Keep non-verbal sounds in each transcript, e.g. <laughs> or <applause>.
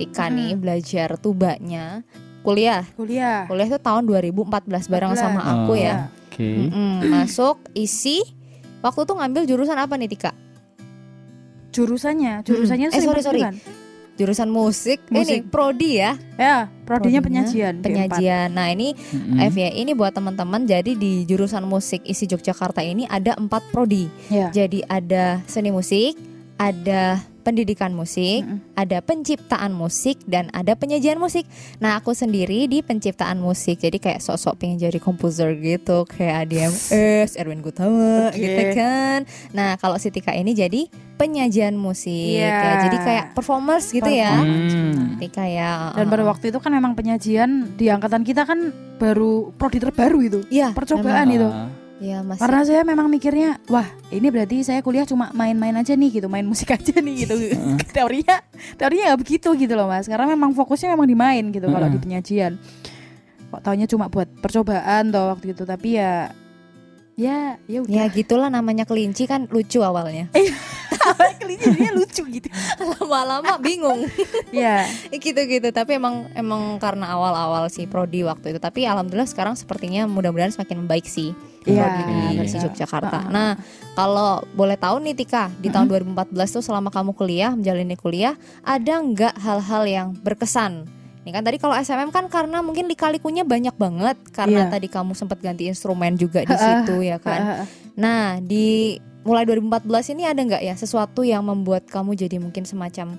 Tika nih belajar tubanya kuliah. Kuliah. Kuliah tuh tahun 2014 bareng 14. sama aku Oh, ya. Oke. Mm-mm, masuk isi waktu tuh ngambil jurusan apa nih Tika? Jurusannya, jurusannya Hmm. Eh, seni sorry, sorry. Jurusan musik. Ini Musik. prodi ya. Ya, prodinya Prodinya penyajian. D4. Penyajian. Nah, ini Mm-mm. F ya, ini buat teman-teman. Jadi di jurusan musik isi Yogyakarta ini ada empat prodi. Ya. Jadi ada seni musik, ada pendidikan musik, Mm-mm. ada penciptaan musik dan ada penyajian musik. Nah, aku sendiri di penciptaan musik. Jadi kayak sok-sok pengen jadi komposer gitu, kayak ADMS, <laughs> Erwin Gutawa Oke. gitu kan. Nah, kalau si Tika ini jadi penyajian musik Iya. ya. Jadi kayak performers gitu ya. Hmm. Tika ya. Dan pada waktu itu kan memang penyajian di angkatan kita kan baru prodi terbaru itu. Iya, percobaan memang. itu. Iya, masih. Karena saya memang mikirnya, wah ini berarti saya kuliah cuma main-main aja nih gitu, main musik aja nih gitu. <laughs> <laughs> teorinya, teorinya nggak begitu gitu loh mas. Karena memang fokusnya memang di main gitu kalau di penyajian. Kok taunya cuma buat percobaan toh waktu itu, tapi ya, ya, ya udah. Ya gitulah namanya kelinci kan lucu awalnya. <laughs> Kelihatannya lucu gitu. <laughs> Lama-lama bingung. <laughs> ya, gitu-gitu tapi emang emang karena awal-awal si prodi waktu itu tapi alhamdulillah sekarang sepertinya mudah-mudahan semakin membaik sih Iya. prodi di Iya. versi Yogyakarta. Ah. Nah kalau boleh tahu nih Tika di tahun 2014 tuh selama kamu kuliah menjalani kuliah ada nggak hal-hal yang berkesan? Ini kan tadi kalau SMM kan karena mungkin lika-likunya banyak banget karena Iya. tadi kamu sempat ganti instrumen juga di situ ya kan. Ah, Nah, di mulai 2014 ini ada nggak ya sesuatu yang membuat kamu jadi mungkin semacam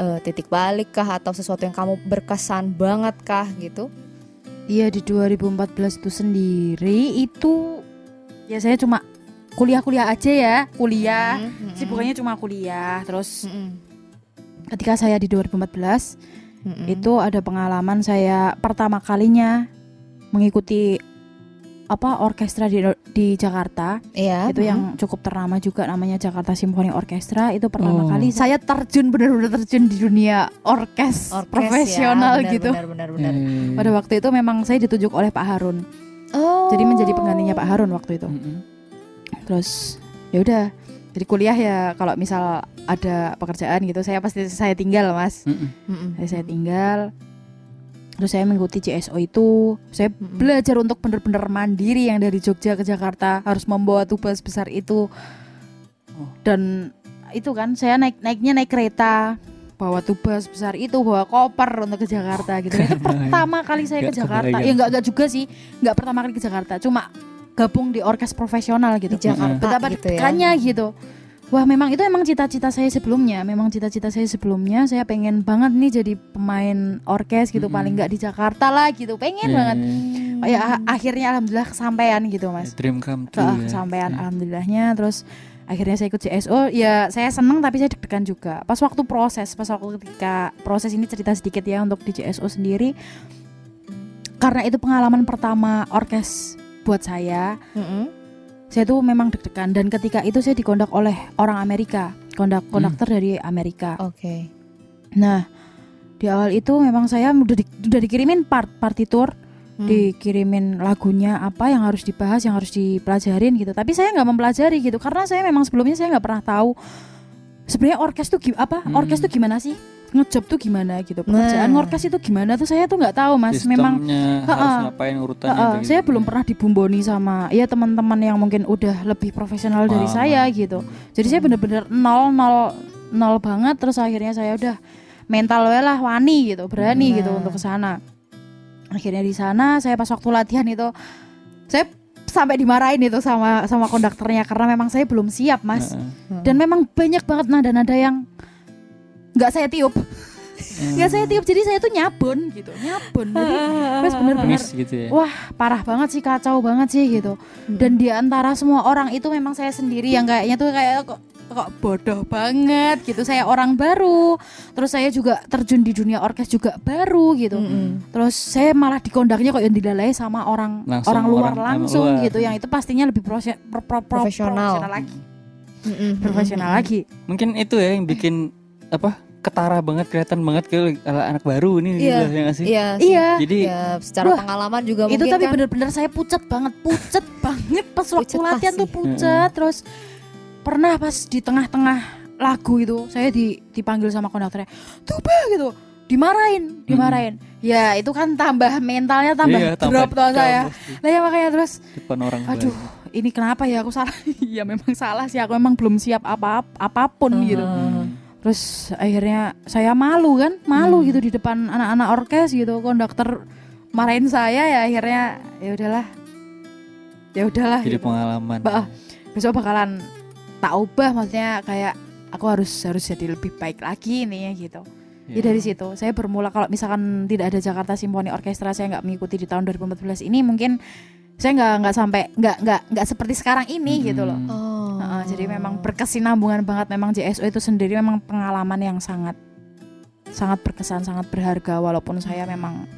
eh, titik balik kah atau sesuatu yang kamu berkesan banget kah gitu? Iya di 2014 itu sendiri itu ya saya cuma kuliah-kuliah aja ya, kuliah. Mm, mm, Sibukannya cuma kuliah. Terus mm, mm, ketika saya di 2014 mm, mm. itu ada pengalaman saya pertama kalinya mengikuti apa orkestra di di Jakarta Iya, itu mm. yang cukup ternama juga namanya Jakarta Symphony Orchestra itu pertama Oh. kali saya terjun benar-benar terjun di dunia orkes, Orkes profesional ya, benar, gitu Benar, benar, benar. Eh. pada waktu itu memang saya ditunjuk oleh Pak Harun Oh. jadi menjadi penggantinya Pak Harun waktu itu Mm-mm. terus ya udah jadi kuliah ya kalau misal ada pekerjaan gitu saya pasti saya tinggal mas. Mm-mm. Jadi saya tinggal terus saya mengikuti CSO itu saya Mm-mm. belajar untuk benar-benar mandiri yang dari Jogja ke Jakarta harus membawa tuba sebesar itu Oh. dan itu kan saya naik naiknya naik kereta bawa tuba sebesar itu bawa koper untuk ke Jakarta gitu itu <laughs> pertama kali saya ke Jakarta ya nggak nggak juga sih nggak pertama kali ke Jakarta cuma gabung di orkes profesional gitu. Di Jakarta betapa gitu ya. gitu. Wah memang itu emang cita-cita saya sebelumnya. Memang cita-cita saya sebelumnya Saya pengen banget nih jadi pemain orkes gitu. Mm-mm. Paling nggak di Jakarta lah gitu. Pengen Eh, banget. Oh, ya akhirnya alhamdulillah kesampaian gitu mas. Dream come true. Ya. Kesampaian Ya. alhamdulillahnya. Terus akhirnya saya ikut CSO Ya saya seneng tapi saya deg-degan juga. Pas waktu proses Pas waktu ketika proses ini cerita sedikit ya Untuk di CSO sendiri. Karena itu pengalaman pertama orkes buat saya Mm-mm. saya tuh memang deg-degan dan ketika itu saya dikondak oleh orang Amerika kondak konduktor dari Amerika Oke. nah di awal itu memang saya udah, di- udah dikirimin part partitur Hmm. dikirimin lagunya apa yang harus dibahas yang harus dipelajarin gitu tapi saya nggak mempelajari gitu karena saya memang sebelumnya saya nggak pernah tahu sebenarnya orkes tuh apa Hmm. orkes tuh gimana sih ngejob tuh gimana gitu pekerjaan Nah. itu gimana tuh saya tuh nggak tahu mas memang Sistemnya harus Ha-ha. ngapain urutannya Heeh, begitu. saya belum pernah dibumboni sama ya teman-teman yang mungkin udah lebih profesional dari Paham. saya gitu. Jadi saya bener-bener nol nol nol banget terus akhirnya saya udah mental we lah wani gitu, berani Nah. gitu untuk ke sana. Akhirnya di sana saya pas waktu latihan itu saya sampai dimarahin itu sama sama konduktornya karena memang saya belum siap, Mas. Heeh. Dan memang banyak banget nada-nada yang nggak saya tiup. Nggak saya tiup jadi saya tuh nyabun gitu, nyabun. Jadi <laughs> Mas bener-bener gitu ya. Wah parah banget sih kacau banget sih gitu dan di antara semua orang itu memang saya sendiri yang kayaknya tuh kayak kok kok bodoh banget gitu saya orang baru terus saya juga terjun di dunia orkes juga baru gitu Mm-mm. terus saya malah dikondaknya kok yang dilalai sama orang Langsung orang luar orang- langsung luar. gitu yang itu pastinya lebih pro- pro- pro- Profesional. lagi Mm-mm. profesional lagi Mungkin itu ya yang bikin apa? Ketara banget kelihatan banget kayak ala anak baru ini Iya. gitu ya sih? Iya. iya Jadi Ya, secara Wah, pengalaman juga itu mungkin tapi kan. bener-bener saya pucet banget pucet <laughs> banget pas waktu Pucet latihan tuh pasti. pucet terus pernah pas di tengah-tengah lagu itu saya di, dipanggil sama konduktornya tuba gitu dimarahin dimarahin ya itu kan tambah mentalnya tambah Iya, tambah drop tuh saya pasti. lah ya makanya terus depan orang aduh banyak. ini kenapa ya aku salah <laughs> ya memang salah sih aku memang belum siap apa apa pun gitu Hmm. Terus akhirnya saya malu kan malu Hmm. gitu di depan anak-anak orkes gitu konduktor marahin saya ya akhirnya ya udahlah ya udahlah jadi gitu. pengalaman Ba- besok bakalan tak ubah maksudnya kayak aku harus harus jadi lebih baik lagi nih gitu Iya. Ya dari situ saya bermula kalau misalkan tidak ada Jakarta Symphony Orchestra saya nggak mengikuti di tahun 2014 ini mungkin saya nggak nggak sampai nggak nggak nggak seperti sekarang ini gitu loh. Oh. Heeh, jadi memang berkesinambungan banget memang JSO itu sendiri memang pengalaman yang sangat sangat berkesan sangat berharga walaupun saya memang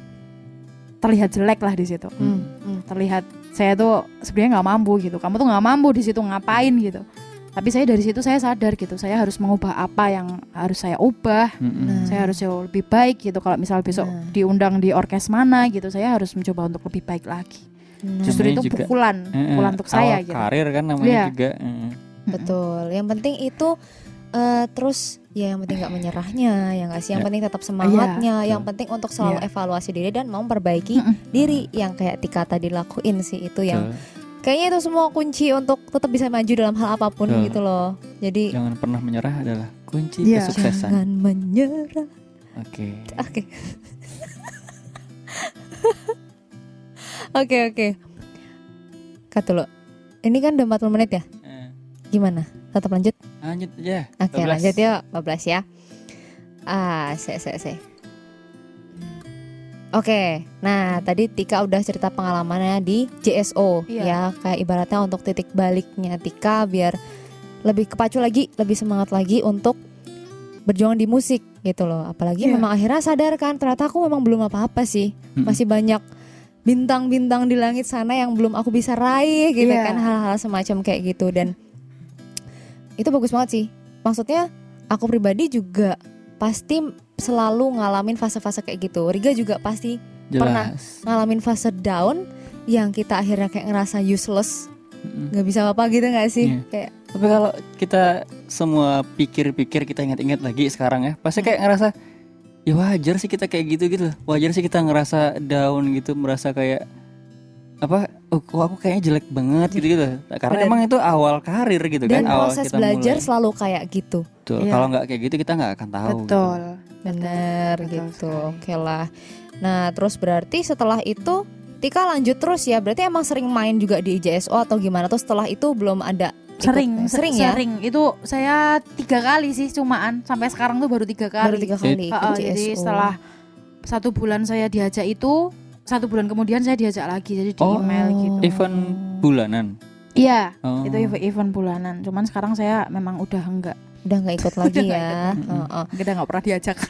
terlihat jelek lah di situ Hmm, hmm. terlihat saya tuh sebenarnya nggak mampu gitu kamu tuh nggak mampu di situ ngapain gitu tapi saya dari situ saya sadar gitu saya harus mengubah apa yang harus saya ubah. Nah. saya harus jauh lebih baik gitu kalau misal besok Nah. diundang di orkes mana gitu saya harus mencoba untuk lebih baik lagi Nah, justru Namanya itu juga- pukulan eh, pukulan untuk saya gitu karir kan namanya Iya. juga eh. betul. Yang penting itu eh, terus ya yang penting nggak menyerahnya, ya nggak sih. Yang Ya. penting tetap semangatnya. Iya, yang penting untuk selalu Iya. evaluasi diri dan mau memperbaiki diri. Yang kayak Tika tadi lakuin sih itu yang Betul. kayaknya itu semua kunci untuk tetap bisa maju dalam hal apa pun Betul. gitu loh. Jadi jangan pernah menyerah adalah kunci Iya. kesuksesan jangan menyerah. oke Oke. <laughs> Oke oke. Kat dulu. Ini kan udah 40 menit ya? Eh, Gimana? Tetap lanjut? lanjut aja Oke 12. lanjut yuk 12 ya Ah se se se Oke Nah tadi Tika udah cerita pengalamannya di JSO Iya. Ya kayak ibaratnya untuk titik baliknya Tika Biar lebih kepacu lagi Lebih semangat lagi untuk berjuang di musik gitu loh Apalagi Iya. memang akhirnya sadar kan Ternyata aku memang belum apa-apa sih Mm-mm. Masih banyak bintang-bintang di langit sana yang belum aku bisa raih gitu Iya. kan hal-hal semacam kayak gitu dan itu bagus banget sih maksudnya aku pribadi juga pasti selalu ngalamin fase-fase kayak gitu Riga juga pasti pernah. jelas ngalamin fase down yang kita akhirnya kayak ngerasa useless nggak bisa apa gitu nggak sih Iya. kayak tapi kalau kita semua pikir-pikir kita ingat-ingat lagi sekarang ya pasti kayak ngerasa ya wajar sih kita kayak gitu gitu wajar sih kita ngerasa down gitu merasa kayak apa oh, kok aku kayaknya jelek banget gitu gitu karena Bener. emang itu awal karir gitu dan kan awal proses kita belajar mulai. selalu kayak gitu Tuh, Iya. kalau nggak kayak gitu kita nggak akan tahu gitu. betul bener betul gitu sekali. oke lah nah terus berarti setelah itu Tika lanjut terus ya berarti emang sering main juga di JSO atau gimana tuh setelah itu belum ada ikut- sering sering se- ya? Sering. Itu saya tiga kali sih cumaan. Sampai sekarang tuh baru tiga kali. Baru tiga kali ikut Heeh, JSO jadi setelah satu bulan saya diajak itu satu bulan kemudian saya diajak lagi jadi di Oh. email gitu. event bulanan? Iya oh. itu event, event bulanan. Cuman sekarang saya memang udah enggak. Udah nggak ikut lagi Udah ya? ikut. Heeh. kita nggak pernah diajak. <laughs>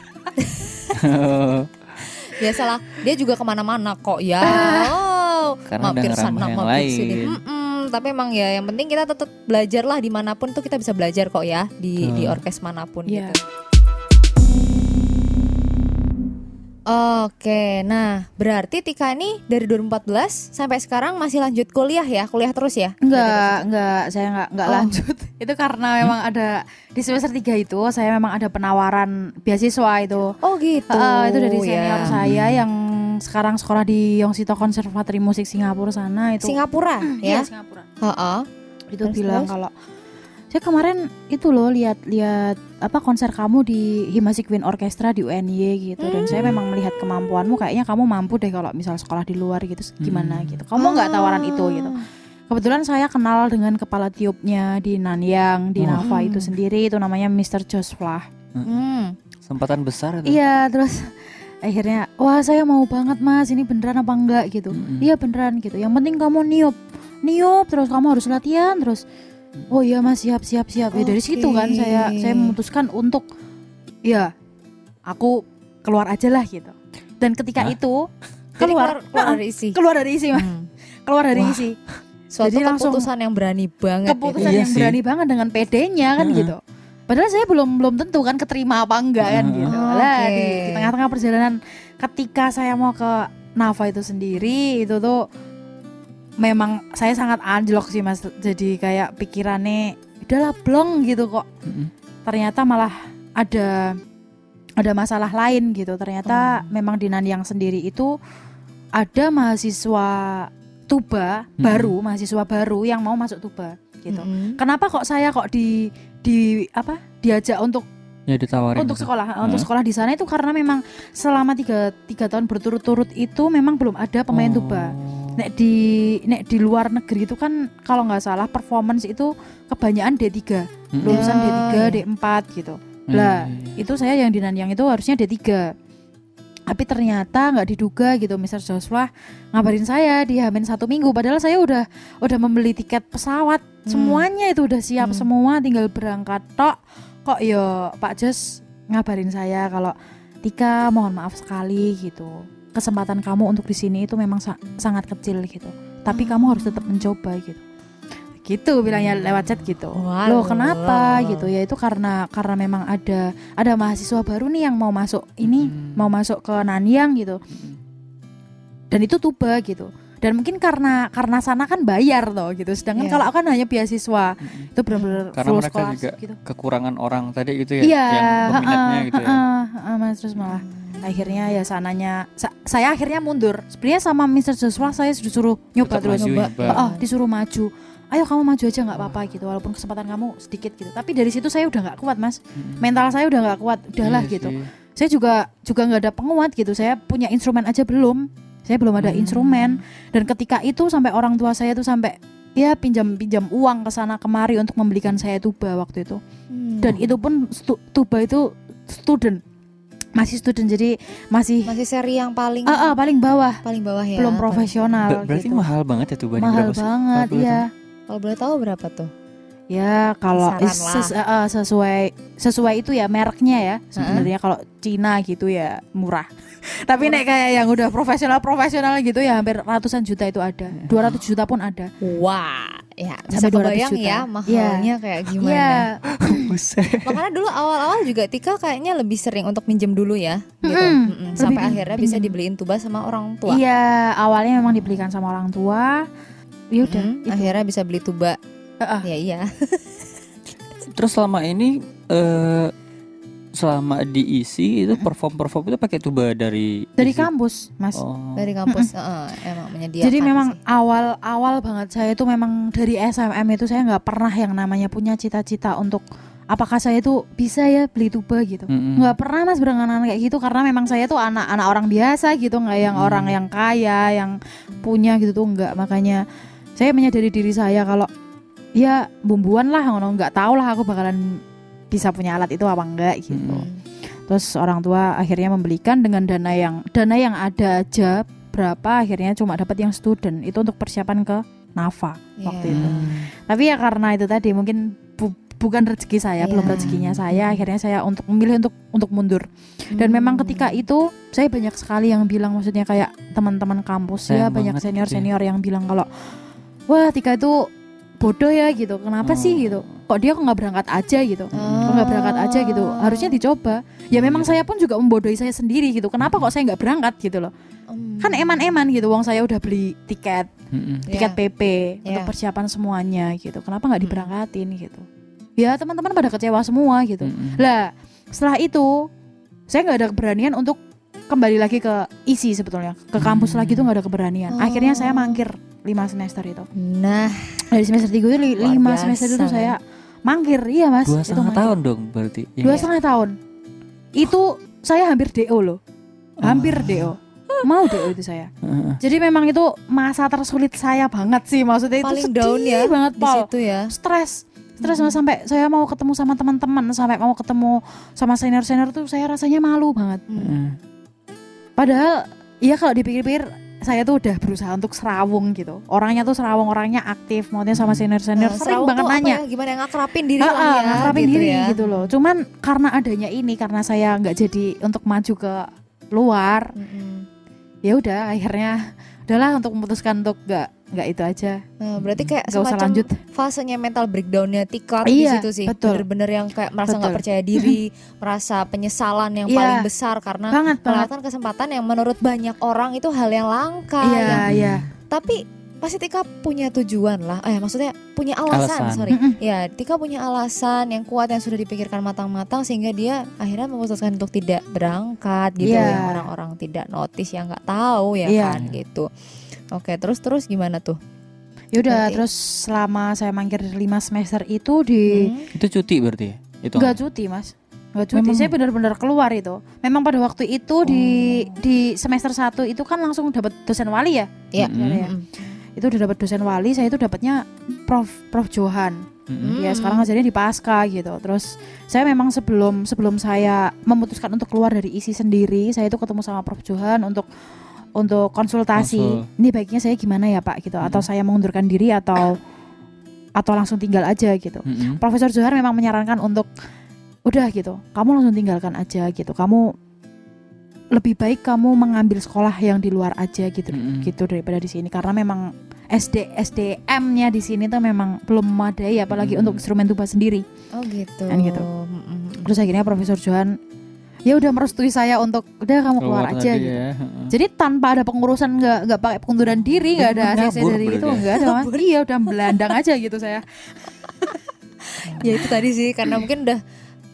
Biasalah dia juga ke mana-mana kok ya. <laughs> Oh, Karena udah mampir sana mampir sini. Lain. Mm-mm, tapi emang ya yang penting kita tetap belajar lah di mana pun tuh kita bisa belajar kok ya di Betul. di orkes mana pun Iya. gitu Oke, nah berarti Tika ini dari 2014 sampai sekarang masih lanjut kuliah ya, kuliah terus ya? enggak enggak saya enggak enggak Oh. lanjut <laughs> itu karena memang ada di semester 3 itu saya memang ada penawaran beasiswa itu Oh gitu. Heeh, itu dari senior ya. saya yang sekarang sekolah di Yongsito Conservatory Musik Singapura sana itu Singapura Iya, ya. Singapura Heeh. itu Terus, bilang kalau saya kemarin itu loh lihat-lihat apa konser kamu di Himasi Queen Orchestra di UNY gitu dan saya memang melihat kemampuanmu kayaknya kamu mampu deh kalau misal sekolah di luar gitu gimana Hmm. gitu kamu nggak tawaran itu gitu kebetulan saya kenal dengan kepala tiupnya di Nanyang di Wah. Nava itu sendiri itu namanya Mr. Jos Flah Hmm. Kesempatan besar itu. iya terus akhirnya wah saya mau banget mas ini beneran apa enggak gitu Mm-mm. iya beneran gitu yang penting kamu niup niup terus kamu harus latihan terus oh iya mas siap siap siap ya dari situ kan saya saya memutuskan untuk ya aku keluar aja lah gitu dan ketika Hah? itu keluar keluar, Nah, <laughs> dari isi. keluar dari isi Mas. Hmm. keluar dari Wah. isi Suatu Jadi langsung keputusan yang berani banget. keputusan Iya yang sih. berani banget dengan PD-nya kan Heeh. gitu padahal saya belum belum tentu kan keterima apa enggak kan Heeh. gitu Oh, lah oke. di, di tengah-tengah perjalanan ketika saya mau ke Nava itu sendiri itu tuh memang saya sangat anjlok sih mas jadi kayak pikirannya udahlah blong gitu kok Mm-mm. ternyata malah ada ada masalah lain gitu. Ternyata memang di Nanyang sendiri itu ada mahasiswa Tuba Hmm. baru, mahasiswa baru yang mau masuk Tuba gitu. Mm-mm. Kenapa kok saya kok di di apa diajak untuk Ya ditawarin. untuk sekolah untuk Hmm. sekolah di sana itu karena memang selama tiga tiga tahun berturut-turut itu memang belum ada pemain Oh. tuba. Nek di nek di luar negeri itu kan kalau nggak salah performance itu kebanyakan D3 Mm-mm. lulusan Ya, D3 ya. D4 gitu. Hmm. Lah itu saya yang di Nanyang itu harusnya D3 tapi ternyata nggak diduga gitu Mr. Joshua ngabarin saya di Hamin satu minggu padahal saya udah udah membeli tiket pesawat Hmm. semuanya itu udah siap Hmm. semua tinggal berangkat tok kok yo Pak Jos ngabarin saya kalau Tika mohon maaf sekali gitu kesempatan kamu untuk di sini itu memang sa- sangat kecil gitu tapi Hmm. kamu harus tetap mencoba gitu gitu bilangnya lewat chat gitu Wah, loh loh, kenapa loh, loh. gitu ya itu karena karena memang ada ada mahasiswa baru nih yang mau masuk ini Mm-mm. mau masuk ke Nanyang gitu dan itu tuba gitu dan mungkin karena karena sana kan bayar toh gitu sedangkan Iya. kalau aku kan hanya beasiswa Mm-mm. itu benar-benar Karena mereka scholarship juga gitu kekurangan orang tadi gitu ya iya yang peminatnya heeh, gitu ya. heeh, heeh, Mas. terus malah akhirnya ya sananya sa- saya akhirnya mundur sebenarnya sama Mr. Joshua saya disuruh nyoba Tetap terus nyoba. nyoba. Oh, disuruh maju. Ayo kamu maju aja nggak apa-apa gitu, walaupun kesempatan kamu sedikit gitu. Tapi dari situ saya udah nggak kuat mas, mental saya udah nggak kuat, udahlah Iya gitu. sih. Saya juga juga nggak ada penguat gitu. Saya punya instrumen aja belum, saya belum ada Hmm. instrumen. Dan ketika itu sampai orang tua saya tuh sampai ya pinjam pinjam uang ke sana kemari untuk membelikan saya tuba waktu itu. Hmm. Dan itu pun stu- tuba itu student, masih student jadi masih masih seri yang paling ah, ah, paling bawah, paling bawah ya. belum profesional. Ber- berarti gitu. mahal banget ya tuh banyak mahal berapa banget, iya. Kalau boleh tahu berapa tuh? Ya kalau ses- eh, sesuai sesuai itu ya mereknya ya. Sebenarnya kalau Cina gitu ya murah. <laughs> Tapi nek kayak yang udah profesional profesional gitu ya hampir ratusan juta itu ada. 200 juta pun ada. Wah, ya bisa Sampai 200 kebayang juta. ya mahalnya kayak gimana. Iya. <laughs> Buset. Makanya dulu awal-awal juga Tika kayaknya lebih sering untuk minjem dulu ya, gitu. Mm-mm. Mm-mm. Sampai Lebih akhirnya bisa pinjem. dibeliin tuba sama orang tua. Iya, awalnya memang dibelikan sama orang tua. Ya udah, Mm, itu. akhirnya bisa beli tuba. Heeh. Ya iya. <laughs> Terus selama ini eh selama diisi itu perform perform itu pakai tuba dari dari isi? kampus, Mas. Oh. Dari kampus <laughs> heeh, emang menyediakan. Jadi memang sih. awal-awal banget saya itu memang dari SMM itu saya nggak pernah yang namanya punya cita-cita untuk apakah saya itu bisa ya beli tuba gitu. Nggak pernah mas berangan kayak gitu karena memang saya tuh anak-anak orang biasa gitu nggak yang Hmm. orang yang kaya yang punya gitu tuh nggak makanya saya menyadari diri saya kalau ya bumbuan lah ngono nggak tahu lah aku bakalan bisa punya alat itu apa enggak gitu Hmm. terus orang tua akhirnya membelikan dengan dana yang dana yang ada aja berapa akhirnya cuma dapat yang student itu untuk persiapan ke Nafa waktu Iya. itu Hmm. tapi ya karena itu tadi mungkin bu- bukan rezeki saya belum Iya. rezekinya saya akhirnya saya untuk memilih untuk untuk mundur dan Hmm. memang ketika itu saya banyak sekali yang bilang maksudnya kayak teman-teman kampus ya Sayang banyak gitu ya. senior senior yang bilang kalau wah Tika itu bodoh ya gitu kenapa sih Oh. gitu kok dia kok nggak berangkat aja gitu Oh. kok nggak berangkat aja gitu harusnya dicoba ya memang Iya. saya pun juga membodohi saya sendiri gitu kenapa kok saya nggak berangkat gitu loh Hmm. kan eman-eman gitu uang saya udah beli tiket Mm-mm. tiket Iya. PP untuk Iya. persiapan semuanya gitu kenapa nggak Mm. diberangkatin gitu ya teman-teman pada kecewa semua gitu Mm-mm. lah setelah itu saya nggak ada keberanian untuk kembali lagi ke isi sebetulnya ke kampus Hmm. lagi tuh nggak ada keberanian Oh. akhirnya saya mangkir lima semester itu Nah, dari semester tiga itu lima biasa, semester itu kan? saya mangkir iya mas dua itu setengah mangkir. tahun dong berarti Iya. dua setengah tahun itu saya hampir do loh hampir Oh. do mau do itu saya Heeh. jadi memang itu masa tersulit saya banget sih maksudnya itu paling sedih down ya banget di Pol situ ya. stres stres Hmm. Sampai saya mau ketemu sama teman-teman sampai mau ketemu sama senior senior tuh saya rasanya malu banget Hmm. Heeh. padahal ya kalau dipikir-pikir saya tuh udah berusaha untuk serawung gitu. Orangnya tuh serawung orangnya aktif. Maunya sama senior senior Nah, sering banget nanya. ya, gimana? Ngakrapin diri lah ah, ya, ngakrapin gitu diri ya. gitu loh. Cuman karena adanya ini karena saya nggak jadi untuk maju ke luar Mm-mm. ya udah akhirnya udahlah untuk memutuskan untuk nggak nggak itu aja Nah, berarti kayak usah semacam lanjut fasenya mental breakdownnya Tika di Iya, situ sih. Bener-bener yang kayak merasa nggak percaya diri, <laughs> merasa penyesalan yang Iya. paling besar karena banget melewatkan kesempatan yang menurut banyak orang itu hal yang langka. iya yang- iya Tapi pasti Tika punya tujuan lah. Eh maksudnya punya alasan, Alasan. sorry. Ya, Tika punya alasan yang kuat yang sudah dipikirkan matang-matang sehingga dia akhirnya memutuskan untuk tidak berangkat gitu Iya. yang orang-orang tidak notice yang nggak tahu ya Iya. kan gitu. Oke, terus terus gimana tuh? Yaudah Berarti- terus selama saya mangkir 5 semester itu di Hmm? Itu cuti berarti ya? Itu nggak cuti mas nggak cuti Memang- saya benar-benar keluar itu memang pada waktu itu di di semester 1 itu kan langsung dapat dosen wali ya Iya. Ya. Mm-mm. itu udah dapat dosen wali saya itu dapatnya prof prof Johan Mm-mm. ya Hmm. sekarang ngajarnya di pasca gitu terus saya memang sebelum sebelum saya memutuskan untuk keluar dari isi sendiri saya itu ketemu sama prof Johan untuk untuk konsultasi Konsul. ini baiknya saya gimana ya pak gitu atau Mm. saya mengundurkan diri atau atau langsung tinggal aja gitu Mm-mm. Profesor Johar memang menyarankan untuk udah gitu, kamu langsung tinggalkan aja gitu. Kamu lebih baik kamu mengambil sekolah yang di luar aja gitu, Mm-mm. gitu daripada di sini karena memang SD SDM-nya di sini tuh memang belum memadai apalagi Mm. untuk instrumen tuba sendiri. Oh gitu. Kan gitu. Mm-mm. Terus akhirnya Profesor Johan ya udah merestui saya untuk udah kamu keluar, aja lagi gitu. ya. Jadi tanpa ada pengurusan nggak nggak pakai pengunduran diri nggak ada ACC dari itu ya? nggak ada mas. Iya udah belandang aja gitu saya. <laughs> ya itu tadi sih karena mungkin udah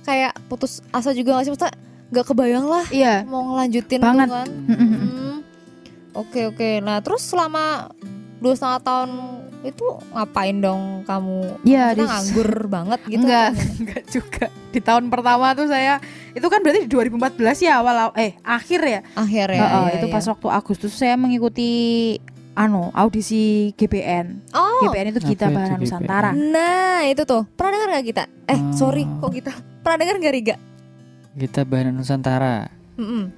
kayak putus asa juga gak sih Maksudnya nggak kebayang lah Iya. mau ngelanjutin Banget. kan. Hmm. oke oke nah terus selama dua setengah tahun itu ngapain dong kamu Iya, Maksudnya di- nganggur banget gitu enggak, gimana? <laughs> enggak juga. Di tahun pertama tuh saya itu kan berarti di 2014 ya awal eh akhir ya. akhir ya, Heeh, ya, itu ya. pas waktu Agustus saya mengikuti anu audisi GBN. oh GBN itu Bahana GBN? Nusantara. nah itu tuh pernah dengar gak kita eh Oh. sorry kok kita pernah dengar gak Riga Kita Bahana Nusantara. Mm-mm.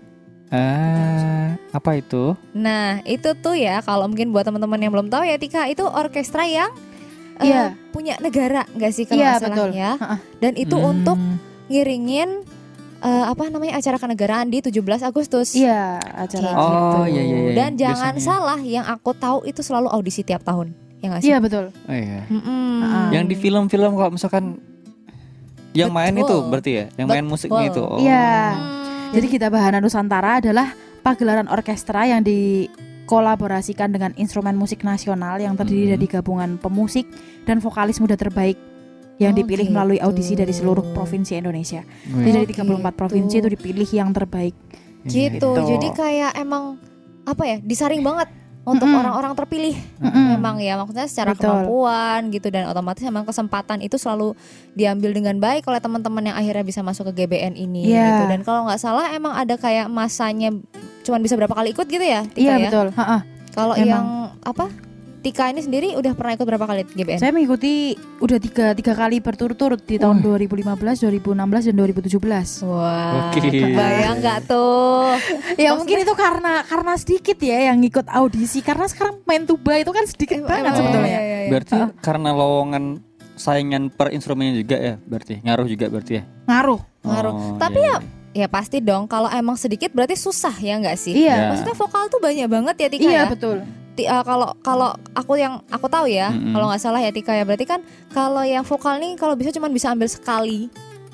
Ah, apa itu? Nah itu tuh ya kalau mungkin buat teman-teman yang belum tahu ya Tika itu orkestra yang eh, Iya. punya negara nggak sih kalau Iya, nggak salah betul. ya dan itu Hmm. untuk ngiringin eh, apa namanya acara kenegaraan di 17 Agustus. Iya, acara. Kayak Oh, gitu. iya, iya, iya. Dan jangan Biasanya. salah yang aku tahu itu selalu audisi tiap tahun. Ya nggak sih? Iya, betul. Oh iya. Mm-mm. Heeh. Yang di film-film kalau misalkan yang main Betul. itu berarti ya, yang main musiknya itu. Oh. Iya. Hmm. Jadi Gita Bahana Nusantara adalah pagelaran orkestra yang dikolaborasikan dengan instrumen musik nasional yang terdiri Hmm. dari gabungan pemusik dan vokalis muda terbaik yang Oh, dipilih melalui gitu. audisi dari seluruh provinsi Indonesia. Oh, Jadi dari Oh, 34 gitu. provinsi itu dipilih yang terbaik. Gitu. Gitu. Jadi kayak emang apa ya disaring banget untuk Mm-mm. orang-orang terpilih. Mm-mm. Memang ya maksudnya secara Betul. kemampuan gitu dan otomatis memang kesempatan itu selalu diambil dengan baik oleh teman-teman yang akhirnya bisa masuk ke GBN ini Iya. gitu. Dan kalau nggak salah emang ada kayak masanya cuman bisa berapa kali ikut gitu ya? Iya ya? betul. Ha-ha. Kalau yang apa? Tika ini sendiri udah pernah ikut berapa kali GBN? Saya mengikuti udah tiga tiga kali berturut-turut di tahun 2015, 2016 dan 2017. Wah, Oke. kebayang nggak tuh? <laughs> ya mungkin itu karena karena sedikit ya yang ikut audisi karena sekarang main tuba itu kan sedikit banget emang sebetulnya. iya, iya, iya. Berarti karena lowongan saingan per instrumennya juga ya, berarti ngaruh juga berarti ya. Ngaruh. Ngaruh. Oh, Tapi iya, Ya pasti dong. Kalau emang sedikit berarti susah ya nggak sih? Iya. Ya. Maksudnya vokal tuh banyak banget ya Tika Iya ya. betul. Uh, kalau kalau aku yang aku tahu ya, Mm-mm. kalau nggak salah ya Tika ya berarti kan kalau yang vokal nih kalau bisa cuma bisa ambil sekali,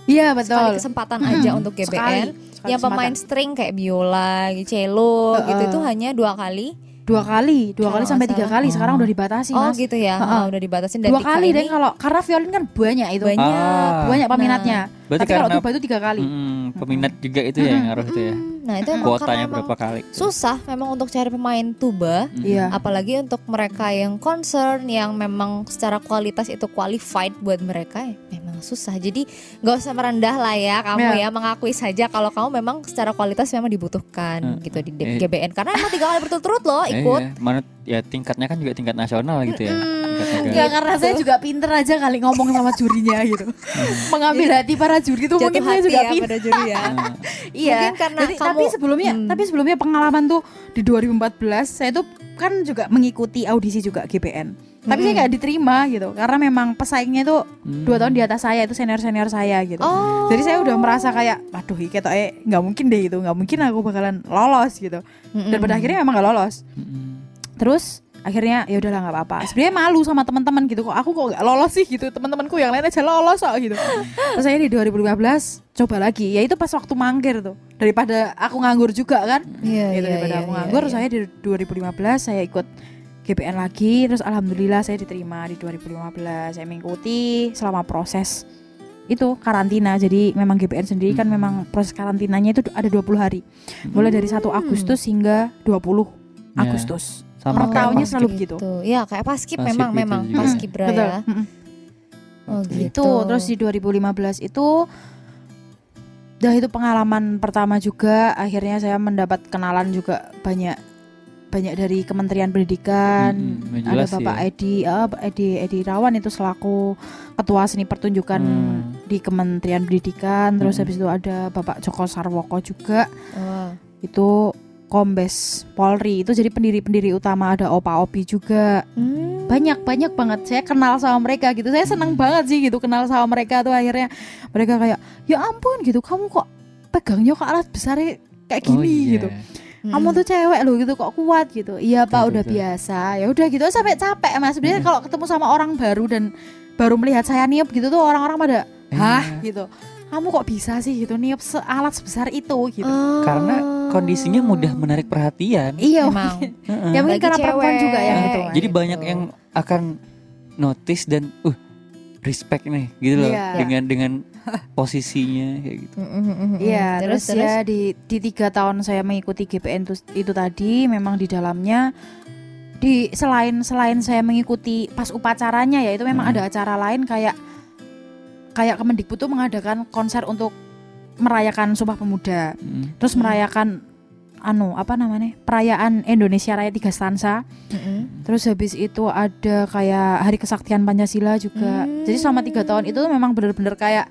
Iya sekali betul. kesempatan Mm-mm. aja untuk GBN. Sekali. Sekali yang pemain kesempatan. string kayak biola, cello Heeh. gitu itu hanya dua kali. dua kali, dua Kalau kali sampai tiga kali. Sekarang udah dibatasi oh mas. gitu ya, oh, udah dibatasin dan Dua Tika kali deh kalau karena violin kan banyak itu. banyak. Ah. Banyak peminatnya. Berarti Tapi kalau tuba itu tiga kali. mm, peminat juga itu ya yang ngaruh itu ya. Hmm, Nah itu emang Kuotanya karena emang berapa kali? susah memang untuk cari pemain tuba Mm. Iya. apalagi untuk mereka yang concern yang memang secara kualitas itu qualified buat mereka ya memang susah jadi nggak usah merendah lah ya kamu Ya. ya mengakui saja kalau kamu memang secara kualitas memang dibutuhkan Hmm. gitu di Eh. GBN karena emang tiga kali berturut-turut loh Eh, ikut iya. Mana ya tingkatnya kan juga tingkat nasional gitu ya. Tingkat negara. Ya karena saya juga pinter aja kali ngomong sama jurinya gitu. Mengambil hati para juri itu jatuh mungkin saya hati juga ya pinter. pada juri ya <laughs> Iya. Mungkin karena Jadi, kamu- tapi sebelumnya Hmm. tapi sebelumnya pengalaman tuh di 2014 saya tuh kan juga mengikuti audisi juga GBN. Tapi saya Mm-mm. nggak diterima gitu karena memang pesaingnya itu hmm. dua tahun di atas saya itu senior senior saya gitu. oh Jadi saya udah merasa kayak, waduh, iki eh nggak mungkin deh itu, nggak mungkin aku bakalan lolos gitu. Mm-mm. Dan pada akhirnya memang nggak lolos. Mm-mm. Terus akhirnya ya udahlah nggak apa-apa. Sebenarnya malu sama teman-teman gitu kok. Aku kok nggak lolos sih gitu. Teman-temanku yang lain aja lolos kok gitu. Terus saya di 2015 coba lagi. Ya itu pas waktu mangkir tuh. Daripada aku nganggur juga kan. Iya, gitu iya, daripada iya, aku iya, nganggur iya. saya di 2015 saya ikut GPN lagi terus alhamdulillah saya diterima di 2015 saya mengikuti selama proses itu karantina jadi memang GPN sendiri kan Hmm. memang proses karantinanya itu ada 20 hari mulai dari 1 Hmm. Agustus hingga 20 Ya, Agustus sama Per kayak tahunnya pas- selalu begitu. Ya kayak paskip Paskib memang gitu memang juga. paskibra betul ya. Oh gitu. itu terus di 2015 itu dah itu pengalaman pertama juga akhirnya saya mendapat kenalan juga banyak banyak dari Kementerian Pendidikan Mm-mm, ada Bapak ya. Edi Pak Edi Edi Rawan itu selaku ketua seni pertunjukan Hmm. di Kementerian Pendidikan terus Mm-mm. habis itu ada Bapak Joko Sarwoko juga Wah. itu Kombes Polri. Itu jadi pendiri-pendiri utama ada Opa Opi juga. Hmm. banyak banyak banget. Saya kenal sama mereka gitu. Saya seneng banget sih gitu kenal sama mereka tuh akhirnya. Mereka kayak ya ampun gitu. Kamu kok pegangnya ke alat besar kayak Oh, gini iya. gitu. Kamu tuh cewek loh gitu. Kok kuat gitu. Iya pak udah betul. biasa. Ya udah gitu. Sampai capek mas. Sebenarnya Mm. kalau ketemu sama orang baru dan baru melihat saya niup gitu tuh orang-orang pada Eh, hah? gitu kamu kok bisa sih gitu niup se- alat sebesar itu gitu Oh. Karena kondisinya mudah menarik perhatian. iya ya mungkin Bagi karena perempuan juga ya gitu Jadi gitu. banyak yang akan notice dan uh respect nih gitu loh Iya. dengan dengan posisinya kayak gitu. Iya, terus, ya di di tiga tahun saya mengikuti GPN itu, itu tadi memang di dalamnya di selain selain saya mengikuti pas upacaranya ya itu memang Hmm. ada acara lain kayak kayak Kemendikbud tuh mengadakan konser untuk merayakan Sumpah Pemuda, Mm. terus Hmm. merayakan anu apa namanya perayaan Indonesia Raya tiga stansa Mm-mm. terus habis itu ada kayak Hari Kesaktian Pancasila juga Hmm. jadi selama tiga tahun itu memang bener-bener kayak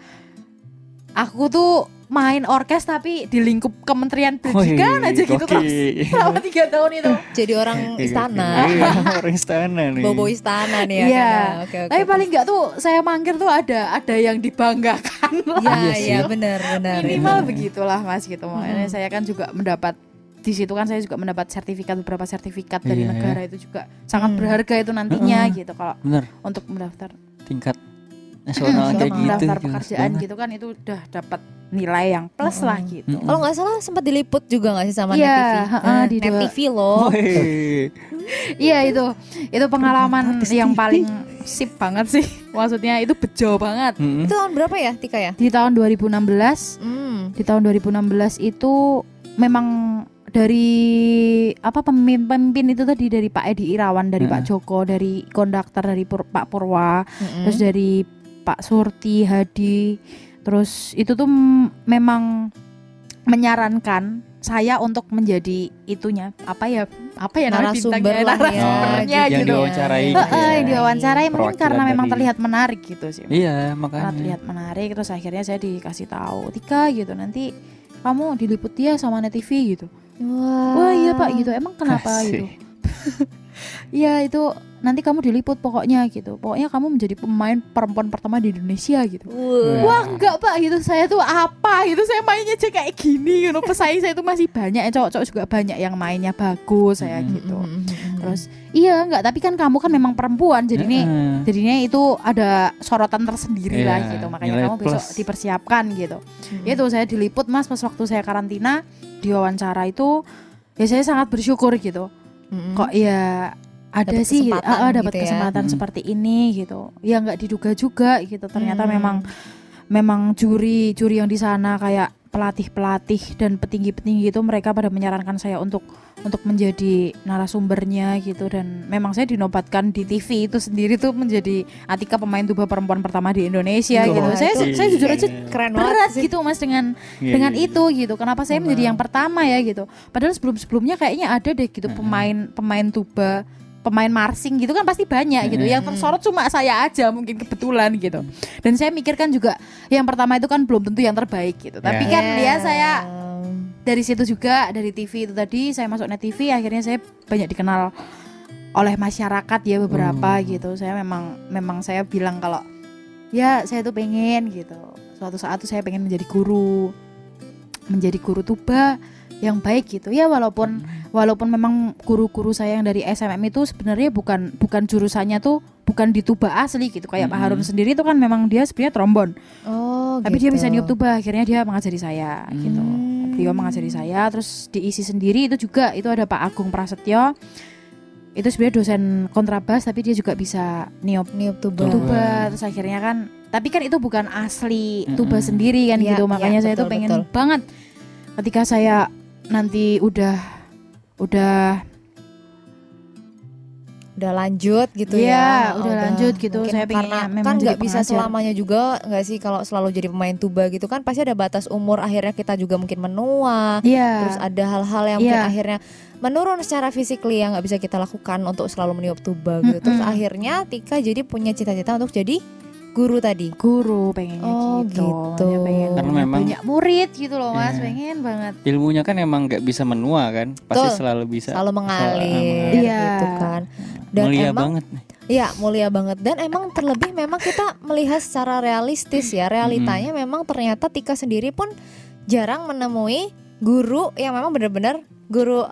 aku tuh main orkes tapi di lingkup Kementerian Pendidikan Wih, aja gitu terus selama tiga tahun itu jadi orang istana. Iya, orang istana nih. Bobo istana nih ya. Iya. kan? Oke, oke. tapi paling nggak tuh saya mangkir tuh ada ada yang dibanggakan lah Iya, Iya iya benar, benar. minimal benar. begitulah mas gitu makanya Mhm. saya kan juga mendapat di situ kan saya juga mendapat sertifikat beberapa sertifikat dari Iya, ya. negara itu juga sangat Hmm. berharga itu nantinya Heeh. gitu kalau Bener untuk mendaftar tingkat nasional Hmm, kayak gitu. daftar pekerjaan banget. gitu kan itu udah dapat nilai yang plus Mm-mm. lah gitu. Mm-mm. Kalau nggak salah sempat diliput juga nggak sih sama Iya, Net TV? heeh, Nah, di Net TV loh. Iya itu itu pengalaman Artis yang TV. paling sip banget sih. Maksudnya itu bejo banget. Mm-mm. Itu tahun berapa ya Tika ya? Di tahun 2016, Hmm. di tahun 2016 itu memang dari apa pemimpin-pemimpin itu tadi dari Pak Edi Irawan, dari Pak Heeh. Joko, dari konduktor dari Pur- Pak Purwa, Mm-mm. terus dari Pak Surti Hadi terus itu tuh memang menyarankan saya untuk menjadi itunya apa ya apa ya namanya Narasumber ya, narasumbernya yang gitu diwawancarai Heeh, gitu ya. yang diwawancarai mungkin karena memang dari- terlihat menarik gitu sih Iya, karena makanya. terlihat menarik terus akhirnya saya dikasih tahu Tika gitu nanti kamu diliput dia sama Net TV gitu Wah. wah iya pak gitu emang kenapa Kasih. gitu <laughs> Iya itu nanti kamu diliput pokoknya gitu. Pokoknya kamu menjadi pemain perempuan pertama di Indonesia gitu. Wah. Wah enggak pak. Gitu saya tuh apa? Gitu saya mainnya aja kayak gini. Gitu pesaing saya tuh masih banyak. Cowok-cowok juga banyak yang mainnya bagus saya Mm. gitu. Mm-mm. terus iya enggak. Tapi kan kamu kan memang perempuan. Jadi ini jadinya itu ada sorotan tersendiri lah Iya, gitu. Makanya nilai kamu besok plus. dipersiapkan gitu. Mm-mm. itu saya diliput mas pas waktu saya karantina. Diwawancara itu ya saya sangat bersyukur gitu. Mm-mm. kok ya ada Dapat sih kesempatan ah, ah, dapat gitu ya. kesempatan Mm. seperti ini gitu. Ya nggak diduga juga gitu. Ternyata Hmm. memang memang juri juri yang di sana kayak pelatih pelatih dan petinggi petinggi itu mereka pada menyarankan saya untuk untuk menjadi narasumbernya gitu. Dan memang saya dinobatkan di TV itu sendiri tuh menjadi Atika pemain tuba perempuan pertama di Indonesia Wah, gitu. Saya itu- saya jujur aja keren berat banget sih. gitu mas dengan Iya, dengan iya, itu gitu. Kenapa saya menjadi yang pertama ya gitu? Padahal sebelum sebelumnya kayaknya ada deh gitu pemain pemain tuba pemain marching gitu kan pasti banyak gitu. Yang Mm-mm. tersorot cuma saya aja mungkin kebetulan gitu. Dan saya mikirkan juga yang pertama itu kan belum tentu yang terbaik gitu. Tapi Ya. kan ya. saya dari situ juga dari TV itu tadi saya masuk net TV akhirnya saya banyak dikenal oleh masyarakat ya beberapa Hmm. gitu. Saya memang memang saya bilang kalau ya saya tuh pengen gitu. Suatu saat tuh saya pengen menjadi guru menjadi guru tuba yang baik gitu ya walaupun walaupun memang guru-guru saya yang dari SMM itu sebenarnya bukan bukan jurusannya tuh bukan di tuba asli gitu kayak Pak Mm-mm. Harun sendiri itu kan memang dia sebenarnya trombon Oh, tapi dia gitu. bisa niup tuba akhirnya dia mengajari saya gitu Hmm. beliau mengajari saya terus diisi sendiri itu juga itu ada Pak Agung Prasetyo itu sebenarnya dosen kontrabas tapi dia juga bisa niup niup tuba. Tuba. terus akhirnya kan tapi kan itu bukan asli tuba sendiri kan Iya, gitu makanya saya tuh betul, pengen betul. banget ketika saya nanti udah udah Udah lanjut gitu Iya, ya. udah lanjut gitu. Mungkin Saya pengennya memang kan nggak bisa selamanya juga nggak sih kalau selalu jadi pemain tuba gitu kan pasti ada batas umur akhirnya kita juga mungkin menua. Iya Terus ada hal-hal yang mungkin Iya. akhirnya menurun secara fisikly yang nggak bisa kita lakukan untuk selalu meniup tuba gitu. Terus Mm-mm. akhirnya Tika jadi punya cita-cita untuk jadi guru tadi. guru pengennya Oh, gitu, gitu. Pengen Karena punya memang- banyak murid gitu loh mas Iya. pengen banget ilmunya kan emang nggak bisa menua kan pasti Betul. selalu bisa Selalu mengalir Iya. gitu kan. Dan mulia emang banget nih Iya mulia banget dan emang terlebih memang kita melihat secara realistis ya realitanya memang ternyata Tika sendiri pun jarang menemui guru yang memang benar-benar guru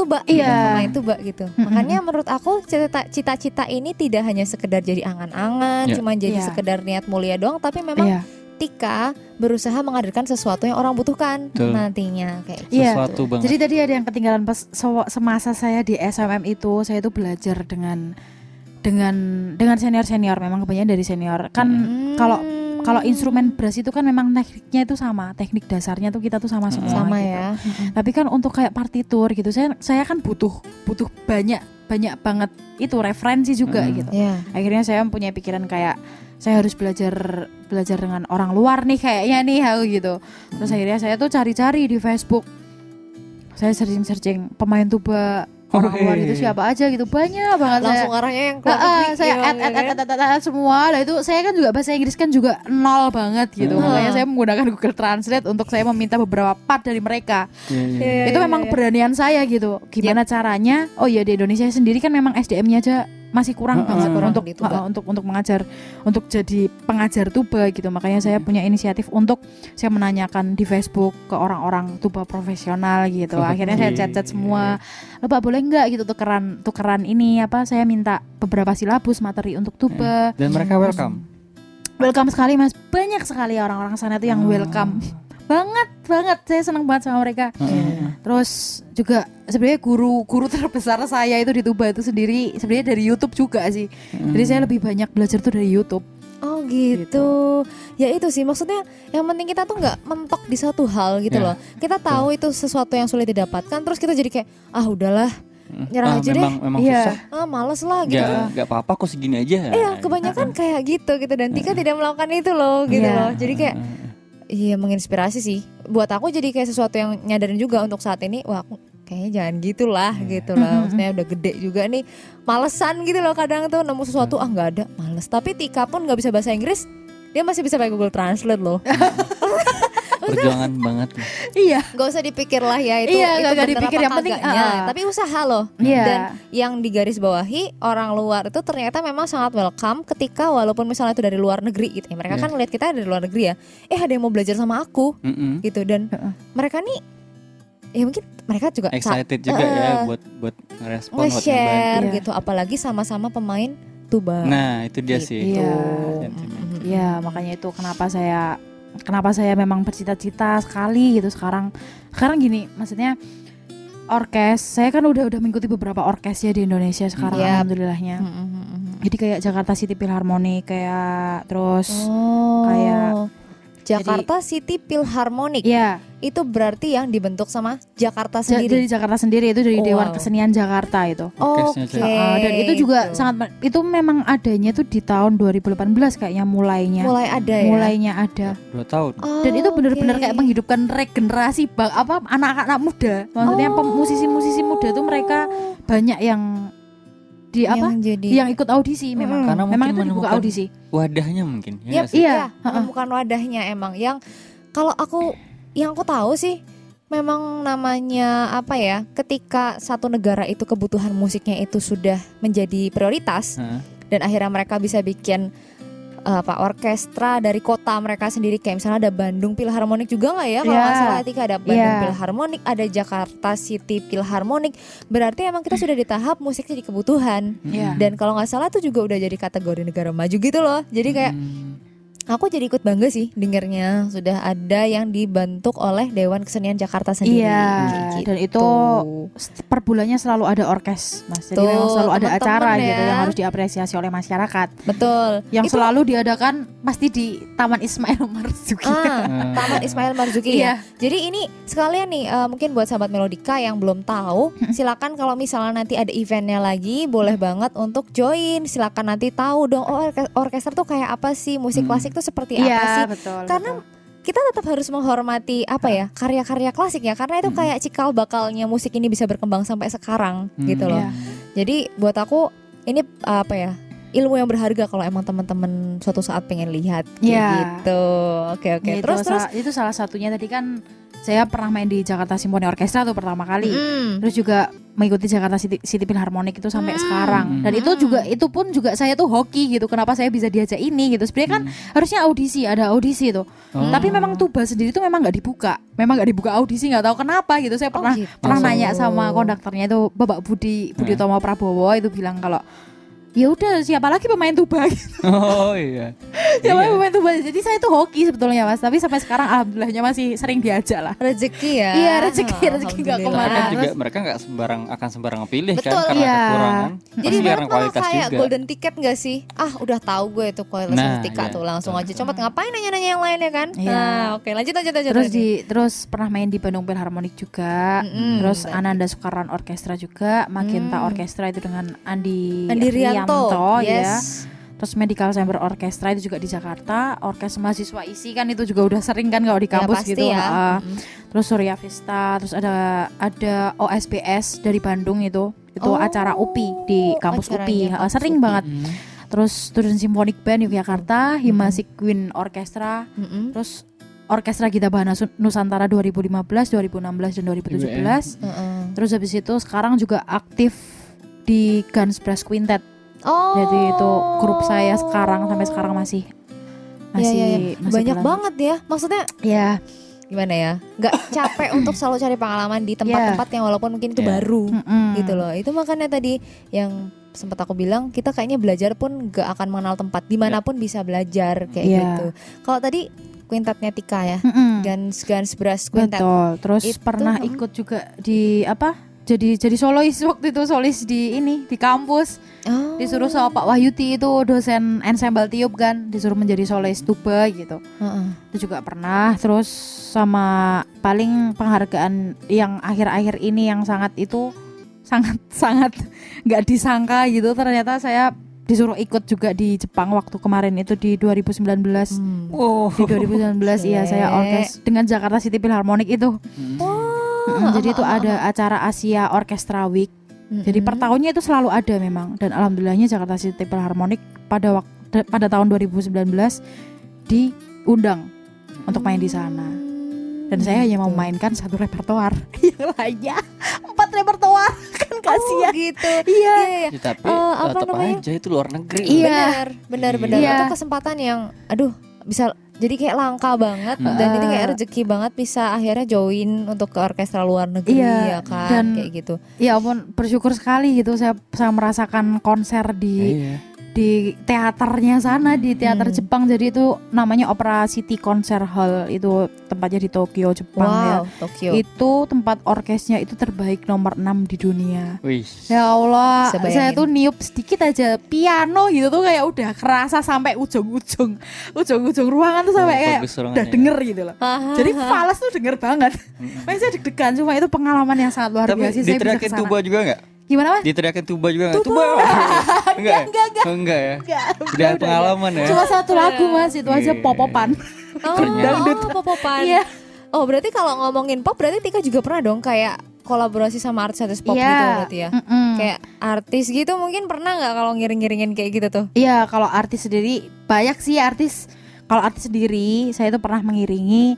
tuba Iya. gitu, pemain tuba gitu Mm-mm. makanya menurut aku cita- cita-cita ini tidak hanya sekedar jadi angan-angan Ya. cuma jadi Iya. sekedar niat mulia doang tapi memang iya Tika berusaha menghadirkan sesuatu yang orang butuhkan Betul. nantinya kayak gitu. Iya. sesuatu banget Jadi tadi ada yang ketinggalan pas semasa saya di SMM itu saya itu belajar dengan dengan dengan senior senior memang kebanyakan dari senior kan Hmm. kalau kalau instrumen brass itu kan memang tekniknya itu sama teknik dasarnya tuh kita tuh sama semua sama gitu. ya tapi kan untuk kayak partitur gitu saya saya kan butuh butuh banyak banyak banget itu referensi juga Mm. gitu. Ya akhirnya saya punya pikiran kayak saya harus belajar belajar dengan orang luar nih kayaknya nih aku gitu. Terus akhirnya saya tuh cari-cari di Facebook. Saya searching-searching pemain tuba orang luar itu siapa aja gitu. Banyak banget. Saya langsung arahnya yang keluar negeri, saya ya, add, ya add, add, add, semua. Lah itu saya kan juga bahasa Inggris kan juga nol banget gitu. Hmm. makanya saya menggunakan Google Translate untuk saya meminta beberapa part dari mereka. Iya, iya. Iya, itu memang keberanian saya gitu. Gimana caranya? Oh iya di Indonesia sendiri kan memang SDM-nya aja masih kurang banget kurang. untuk tuba. heeh, untuk untuk mengajar untuk jadi pengajar tuba gitu. Makanya saya punya inisiatif untuk saya menanyakan di Facebook ke orang-orang tuba profesional gitu. Akhirnya saya chat-chat semua. Lo pak boleh nggak gitu tukeran tukeran ini apa saya minta beberapa silabus materi untuk tuba. Dan mereka welcome. Welcome sekali mas. Banyak sekali orang-orang sana tuh yang Oh. welcome. Banget banget saya senang banget sama mereka Heeh. Terus juga sebenarnya guru guru terbesar saya itu di Tuba itu sendiri sebenarnya dari YouTube juga sih. Jadi saya lebih banyak belajar tuh dari YouTube. Oh gitu. Ya itu sih maksudnya yang penting kita tuh nggak mentok di satu hal gitu Ya. loh. Kita tahu itu sesuatu yang sulit didapatkan terus kita jadi kayak ah udahlah nyerah Ah, aja deh. memang, memang Iya. susah ah males lah gitu. Gak, gak apa-apa kok segini aja Iya kebanyakan kayak gitu gitu dan Tika tidak melakukan itu loh gitu Iya. loh. Jadi kayak iya menginspirasi sih. Buat aku jadi kayak sesuatu yang nyadarin juga untuk saat ini. Wah aku kayaknya jangan gitulah gitu lah. Maksudnya udah gede juga nih. Malesan gitu loh kadang tuh nemu sesuatu ah nggak ada males. Tapi Tika pun nggak bisa bahasa Inggris. Dia masih bisa pakai Google Translate loh. <laughs> perjuangan banget nih. Iya. Gak usah dipikir lah ya itu Iya, itu nggak bener dipikir. Yang penting, ah. Tapi usaha loh. Iya. Dan yang digaris bawahi orang luar itu ternyata memang sangat welcome ketika walaupun misalnya itu dari luar negeri gitu ya. Mereka Iya. kan lihat kita dari luar negeri ya. Eh ada yang mau belajar sama aku Mm-mm. gitu dan Heeh. mereka nih ya mungkin mereka juga excited juga ya Eh, buat buat ngerespon buat nge-share Iya. gitu apalagi sama-sama pemain tuba. nah itu dia sih Iya. sentimen. Mhm. Iya, makanya itu kenapa saya kenapa saya memang bercita-cita sekali gitu sekarang. Sekarang gini, maksudnya orkes, saya kan udah udah mengikuti beberapa orkes ya di Indonesia sekarang Iya. alhamdulillahnya. Mhm, mhm. Jadi kayak Jakarta City Philharmonic kayak terus Oh. kayak- Jakarta City Philharmonic Iya, itu berarti yang dibentuk sama Jakarta Ja- sendiri. dari Jakarta sendiri itu dari Oh, Dewan wow. Kesenian Jakarta itu. Oke. Jakarta. Uh, dan itu juga gitu. sangat itu memang adanya tuh di tahun 2018 kayaknya mulainya. mulai ada ya. Mulainya ada. dua tahun Oh, Dan itu benar-benar oke. kayak menghidupkan regenerasi apa anak-anak muda. Maksudnya Oh. musisi-musisi muda tuh mereka banyak yang di apa? yang jadi Yang ikut audisi memang. Karena memang mungkin itu dibuka menemukan audisi. wadahnya mungkin ya Yap, nggak sih? Iya, iya, heeh. bukan wadahnya emang yang kalau aku yang aku tahu sih memang namanya apa ya ketika satu negara itu kebutuhan musiknya itu sudah menjadi prioritas Heeh. dan akhirnya mereka bisa bikin eh, apa orkestra dari kota mereka sendiri kayak misalnya ada Bandung Philharmonic juga nggak ya kalau Iya. nggak salah Tika ada Bandung Iya. Philharmonic ada Jakarta City Philharmonic berarti emang kita sudah di tahap musik jadi kebutuhan Iya. dan kalau nggak salah tuh juga udah jadi kategori negara maju gitu loh jadi kayak Hmm. Aku jadi ikut bangga sih dengernya sudah ada yang dibentuk oleh Dewan Kesenian Jakarta sendiri. Iya, Kayak dan gitu. itu per bulannya selalu ada orkes, Mas. Jadi Tuh, memang selalu ada acara ya. gitu yang harus diapresiasi oleh masyarakat. betul. Yang Itu- selalu diadakan pasti di Taman Ismail Marzuki. Ah, <laughs> Hmm. Taman Ismail Marzuki Iya. ya. Jadi ini sekalian nih eh, mungkin buat sahabat Melodika yang belum tahu, silakan kalau misalnya nanti ada eventnya lagi, boleh banget untuk join. Silakan nanti tahu dong, oh orke- orkestra tuh kayak apa sih, musik Hmm. Klasik tuh seperti apa sih. Betul. Karena betul. kita tetap harus menghormati apa ya karya-karya klasik ya, karena itu Hmm. kayak cikal bakalnya musik ini bisa berkembang sampai sekarang gitu loh. Iya. Jadi buat aku ini apa ya? ilmu yang berharga kalau emang teman-teman suatu saat pengen lihat kayak Iya. gitu. Oke oke. Gitu, Terus terus itu salah satunya tadi kan saya pernah main di Jakarta Symphony Orchestra tuh pertama kali. Mm. Terus juga mengikuti Jakarta City, City Philharmonic itu sampai Hmm. sekarang. Dan itu juga itu pun juga saya tuh hoki gitu. Kenapa saya bisa diajak ini gitu. Sebenarnya kan harusnya audisi, ada audisi tuh. Oh. Tapi memang tuba sendiri tuh memang nggak dibuka. Memang nggak dibuka audisi, nggak tahu kenapa gitu. Saya Oh, pernah gitu. pernah nanya sama konduktornya itu Bapak Budi Budi Nah. Tomo Prabowo itu bilang kalau ya udah siapa lagi pemain tuba <laughs> Oh iya. siapa Iya. pemain tuba jadi saya tuh hoki sebetulnya mas tapi sampai sekarang alhamdulillahnya masih sering diajak lah rezeki ya. Iya, rezeki, rezeki nggak. Tapi kan ke mana. juga mereka nggak sembarang akan sembarang pilih Betul. kan karena Iya. kekurangan. Jadi karena malah kualitas kayak juga. golden ticket gak sih? Ah udah tahu gue tuh kualitas Nah, ketika iya, tuh langsung aja. Coba ngapain nanya-nanya yang lainnya kan? Iya. Nah oke lanjut lanjut lanjut. terus lanjut. di terus pernah main di Bandung Philharmonic juga Mm-mm. terus Ananda Sukaran Orkestra juga Magenta Hmm. Orkestra itu dengan Andi, Andi Rianto, ya yes. terus Medical Chamber Orkestra itu juga di Jakarta orkes mahasiswa isi kan itu juga udah sering kan kalau di Ya, kampus pasti gitu ya. Heeh. Mm-mm. terus Surya Vista terus ada ada OSBS dari Bandung itu itu Oh. acara UPI di kampus acaranya UPI Heeh, kampus sering UPI. banget Hmm. terus Student Symphonic Band Yogyakarta Himasik Queen Orkestra Mm-mm. terus Orkestra Gita Bahana Nusantara 2015, 2016 dan 2017. Mm-mm. Terus habis itu sekarang juga aktif di Guns Brass Quintet. Oh. Jadi itu grup saya sekarang sampai sekarang masih masih, Iya, iya, masih banyak berlanjut. banget ya. Maksudnya Ya, gimana ya? Gak capek <clears throat> untuk selalu cari pengalaman di tempat-tempat yang walaupun mungkin itu Iya. baru mm-mm. gitu loh. Itu makanya tadi yang sempat aku bilang kita kayaknya belajar pun gak akan mengenal tempat di mana pun bisa belajar kayak Iya. gitu. Kalau tadi quintetnya Tika ya, Mm-mm. Guns Guns Brass Quintet. Betul. Terus Itu, pernah mm. ikut juga di apa? Jadi jadi solois waktu itu solis di ini di kampus Oh. disuruh sama Pak Wahyuti itu dosen ensemble tiup kan disuruh menjadi solois tuba gitu. Heeh. itu juga pernah terus sama paling penghargaan yang akhir-akhir ini yang sangat itu sangat <laughs> sangat nggak disangka gitu ternyata saya disuruh ikut juga di Jepang waktu kemarin itu di 2019 Hmm. Oh. di 2019 iya saya orkes dengan Jakarta City Philharmonic itu Hmm. Mm, jadi itu ada acara Asia Orchestra Week jadi per tahunnya itu selalu ada memang dan alhamdulillahnya Jakarta City Philharmonic pada waktu pada tahun 2019 diundang untuk main di sana. Dan saya hanya Gitu. memainkan satu repertoar. <laughs> Yang lainnya empat repertoar <laughs> kan kasihan. Oh gitu. Iya. Iya, iya. Ya, tapi Eh, apa tetap namanya? aja itu luar negeri. Iya. Benar, benar, benar. Iya. Itu kesempatan yang aduh bisa jadi kayak langka banget Hmm. dan itu kayak Eh. rezeki banget bisa akhirnya join untuk ke orkestra luar negeri Iya, ya kan dan- kayak gitu. Ya ampun bersyukur sekali gitu saya saya merasakan konser di Iya. Di teaternya sana di teater Hmm. Jepang jadi itu namanya Opera City Concert Hall itu tempatnya di Tokyo Jepang ya. Wow, Tokyo. Itu tempat orkesnya itu terbaik nomor 6 di dunia. Wih. Ya Allah, Bisa saya tuh niup sedikit aja piano gitu tuh kayak udah kerasa sampai ujung-ujung, ujung-ujung ruangan tuh sampai Oh, kayak udah ruangannya. denger gitu loh. Jadi fals tuh denger banget. Makanya saya deg-degan cuma itu pengalaman yang sangat luar Tapi biasa sih saya bisa ke sana. tuba juga nggak? Gimana mas? Diteriakin tuba juga nggak? Tuba. Tuba. <laughs> <laughs> enggak, ya? enggak, enggak. Enggak ya? Enggak, Udah udah, pengalaman ya. Cuma satu lagu mas itu aja Iya. popopan. oh, dangdut. oh, <laughs> pop-popan. Iya. Oh, berarti kalau ngomongin pop berarti Tika juga pernah dong kayak kolaborasi sama artis-artis pop Iya. gitu berarti ya. Mm-mm. Kayak artis gitu mungkin pernah nggak kalau ngiring-ngiringin kayak gitu tuh? Iya, kalau artis sendiri banyak sih artis. Kalau artis sendiri, saya itu pernah mengiringi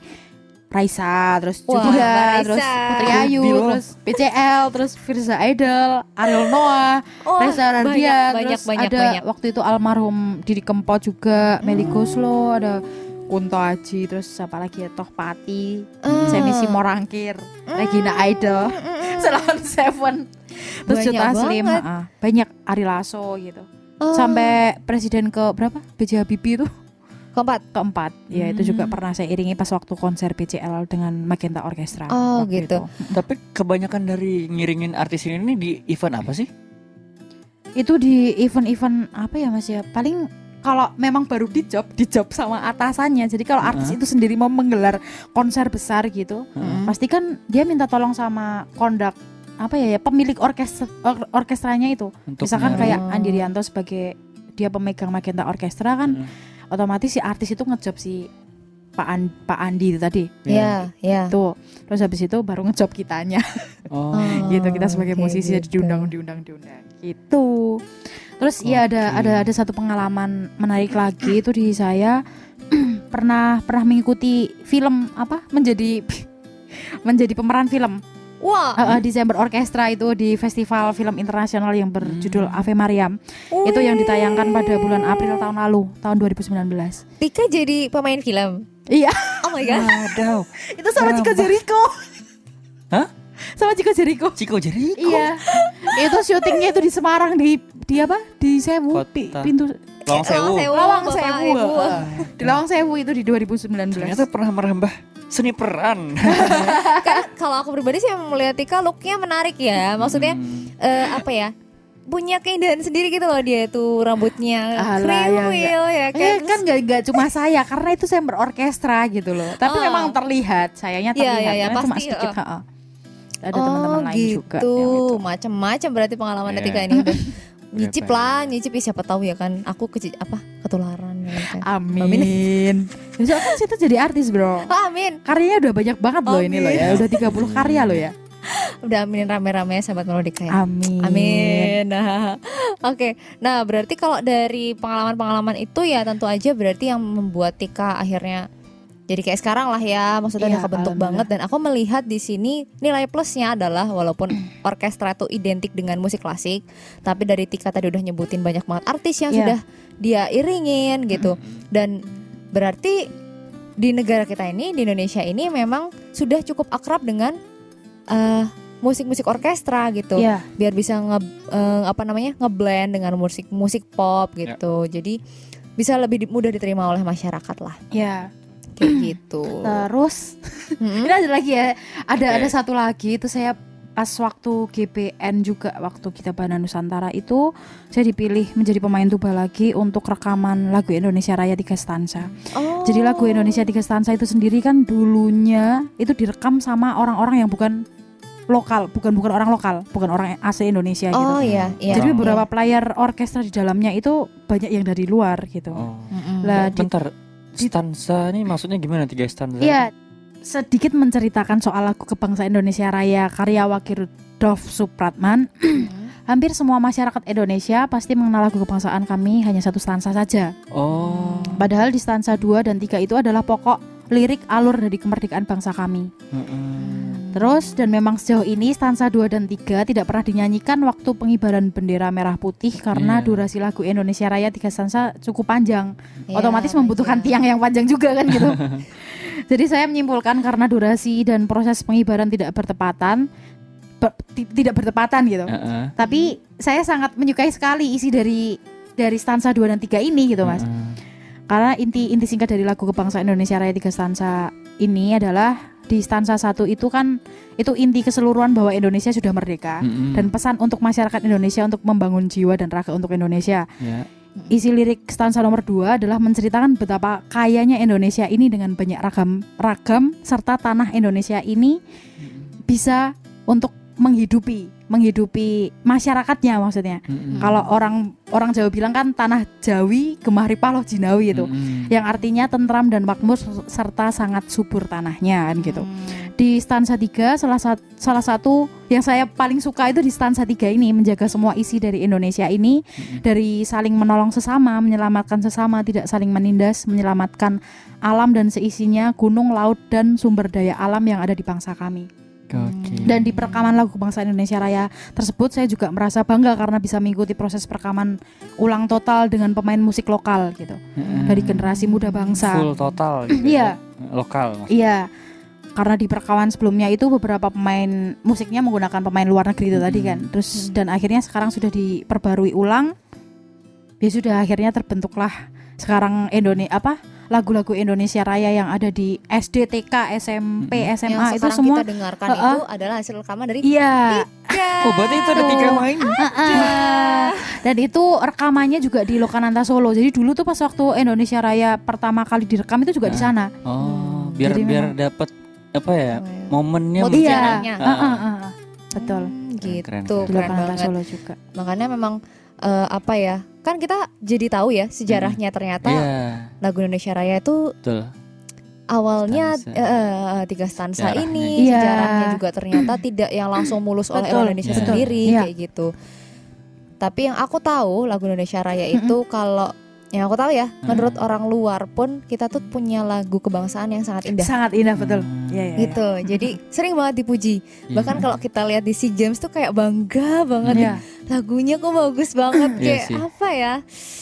Raisa, terus Wah, juga, Raisa. terus Putri Ayu, Bio. terus PCL, terus Firza Idol, Ariel Noah, Oh, banyak, Radian, banyak, terus banyak, ada banyak. waktu itu almarhum Didi Kempot juga, Meli Goslo, ada Kunto Aji, terus siapa lagi ya, Toh Pati, Ah. Semi Simorangkir, Regina Idol, Selon Seven, terus Banyak Jota Slim, ah, banyak Ari Lasso gitu Oh. sampai presiden ke berapa BJ Habibie itu Keempat. keempat ya itu juga Hmm. pernah saya iringi pas waktu konser BCL dengan Magenta Orchestra Oh, gitu. itu. Tapi kebanyakan dari ngiringin artis ini di event apa sih? itu di event-event apa ya mas ya paling kalau memang baru di job di job sama atasannya jadi kalau artis Heeh. itu sendiri mau menggelar konser besar gitu Heeh. pasti kan dia minta tolong sama kondak apa ya, ya pemilik orkestra or- orkestranya itu Untuk misalkan nyari- kayak Oh. Andi Rianto sebagai dia pemegang Magenta Orkestra kan Heeh. Otomatis si artis itu ngejob si Pak An- Pak Andi itu tadi. Iya, iya. tuh terus habis itu baru ngejob kitanya. Oh. Oh, <laughs> gitu kita sebagai kayak musisi gitu. diundang diundang diundang. Gitu. Terus ya ada ada ada satu pengalaman menarik lagi itu di saya. <clears throat> Pernah pernah mengikuti film apa? Menjadi <laughs> menjadi pemeran film Wah, Eh, eh, Desember Orchestra itu di festival film internasional yang berjudul Hmm. Ave Mariam itu yang ditayangkan pada bulan April tahun lalu tahun 2019 Tika jadi pemain film. iya Oh my god. Wadaw. <laughs> itu sama Chico Kenapa? Jericho Hah? sama Chico Jericho Ciko Jericho. Iya. itu syutingnya itu di Semarang di di apa? Di Sewu Kota. pi- pintu Lawang Sewu. Lawang Bapak, Sewu. Ibu. di Lawang Sewu itu di 2019. Ternyata pernah merambah seni peran. <laughs> Kan kalau aku pribadi sih melihat Tika looknya menarik ya. Maksudnya Hmm. eh, apa ya? Punya keindahan sendiri gitu loh dia tuh rambutnya Alah, ya kriwil ya, Eh, kan. kan gak, gak cuma saya karena itu saya berorkestra gitu loh. Tapi Oh. memang terlihat, sayanya Iya, terlihat iya, iya, karena cuma pasti, sedikit. oh. ha-ha. Ada oh teman-teman lain gitu. juga yang itu. Macam-macam berarti pengalaman Iya. Tika ini <laughs> nyicip lah, nyicip ya siapa tahu ya kan. Aku ke apa ketularan ya kan. Amin. Besok <laughs> kan situ jadi artis bro. Oh, amin. Karyanya udah banyak banget loh ini loh ya. Udah 30 karya loh ya. <laughs> Udah aminin rame-rame ya, sahabat Melodika ya. Amin. Amin. Nah, <laughs> oke. Nah, berarti kalau dari pengalaman-pengalaman itu ya tentu aja berarti yang membuat Tika akhirnya jadi kayak sekarang lah ya, maksudnya Iya, udah kebentuk banget dan aku melihat di sini nilai plusnya adalah walaupun <clears throat> orkestra itu identik dengan musik klasik, tapi dari Tika tadi udah nyebutin banyak banget artis yang Iya. sudah dia iringin gitu. Dan berarti di negara kita ini di Indonesia ini memang sudah cukup akrab dengan eh, musik-musik orkestra gitu Iya. biar bisa nge eh, apa namanya ngeblend dengan musik musik pop gitu jadi bisa lebih mudah diterima oleh masyarakat lah Ya. Kayak <clears throat> gitu Terus <laughs> Mm-mm. ini ada lagi ya. Ada Oke. ada satu lagi itu saya pas waktu GPN juga waktu kita Bana Nusantara itu saya dipilih menjadi pemain tuba lagi untuk rekaman lagu Indonesia Raya tiga stanza. Oh. Jadi lagu Indonesia tiga stanza itu sendiri kan dulunya itu direkam sama orang-orang yang bukan lokal, bukan bukan orang lokal, bukan orang asli Indonesia gitu. oh iya iya Jadi iya. beberapa player orkestra di dalamnya itu banyak yang dari luar gitu. Oh. Lah di- Bentar. Stanza ini maksudnya gimana tiga stanza? Iya, sedikit menceritakan soal lagu kebangsaan Indonesia Raya karya Wakil Dov Supratman. <clears throat> Hampir semua masyarakat Indonesia pasti mengenal lagu kebangsaan kami hanya satu stansa saja. Oh. Padahal di stansa 2 dan 3 itu adalah pokok lirik alur dari kemerdekaan bangsa kami. Heeh. Terus dan memang sejauh ini stansa 2 dan 3 tidak pernah dinyanyikan waktu pengibaran bendera merah putih karena Iya. durasi lagu Indonesia Raya 3 stansa cukup panjang. Iya, otomatis membutuhkan iya. tiang yang panjang juga kan gitu. <laughs> Jadi saya menyimpulkan karena durasi dan proses pengibaran tidak bertepatan, ber- ti- tidak bertepatan gitu. Heeh. Tapi saya sangat menyukai sekali isi dari dari stansa 2 dan 3 ini gitu Mas. Heeh. Karena inti inti singkat dari lagu kebangsaan Indonesia Raya 3 stansa ini adalah di stansa 1 itu kan itu inti keseluruhan bahwa Indonesia sudah merdeka. Mm-mm. Dan pesan untuk masyarakat Indonesia untuk membangun jiwa dan raga untuk Indonesia. ya. Isi lirik stansa nomor 2 adalah menceritakan betapa kayanya Indonesia ini dengan banyak ragam ragam serta tanah Indonesia ini bisa untuk menghidupi menghidupi masyarakatnya maksudnya. Mm-mm. Kalau orang orang Jawa bilang kan tanah Jawi gemah ripah loh Jinawi itu. Mm-mm. Yang artinya tentram dan makmur serta sangat subur tanahnya kan gitu. Hmm. Di stansa 3 salah satu salah satu yang saya paling suka itu di stansa 3 ini menjaga semua isi dari Indonesia ini Mm-mm. dari saling menolong sesama, menyelamatkan sesama, tidak saling menindas, menyelamatkan alam dan seisinya, gunung, laut dan sumber daya alam yang ada di bangsa kami. Oke. Dan di perekaman lagu bangsa Indonesia Raya tersebut saya juga merasa bangga karena bisa mengikuti proses perekaman ulang total dengan pemain musik lokal gitu. Heeh. Dari generasi muda bangsa. full total gitu Iya. ya. Lokal maksudnya. Iya. Karena di perekaman sebelumnya itu beberapa pemain musiknya menggunakan pemain luar negeri itu tadi kan. Terus dan akhirnya sekarang sudah diperbarui ulang. Ya sudah akhirnya terbentuklah sekarang Indonesia apa lagu-lagu Indonesia Raya yang ada di SD, TK, SMP, yang SMA itu sekarang semua kita dengarkan Heeh. itu adalah hasil rekaman dari iya Oh berarti itu ada tiga main. Heeh. Dan itu rekamannya juga di Lokananta Solo. Jadi dulu tuh pas waktu Indonesia Raya pertama kali direkam itu juga di Ah. sana. Oh biar Jadi biar dapat apa ya Oh, iya. momennya sejarahnya. Ah, Heeh, heeh. Betul. Hmm, Keren, gitu keren, Di keren Lokananta banget Solo juga. makanya memang eh, apa ya kan kita jadi tahu ya sejarahnya ternyata Iya lagu Indonesia Raya itu betul. awalnya Stanza. eh, eh, tiga stansa Sejarahnya. ini Iya. sejarahnya juga ternyata tidak yang langsung mulus oleh Betul, Indonesia betul. sendiri Iya. kayak gitu tapi yang aku tahu lagu Indonesia Raya itu kalau yang aku tahu ya menurut orang luar pun kita tuh punya lagu kebangsaan yang sangat indah Sangat indah betul. Hmm. Iya, iya. gitu <laughs> jadi sering banget dipuji Iya. bahkan kalau kita lihat di SEA Games tuh kayak bangga banget Iya. lagunya kok bagus banget Iya kayak sih. apa ya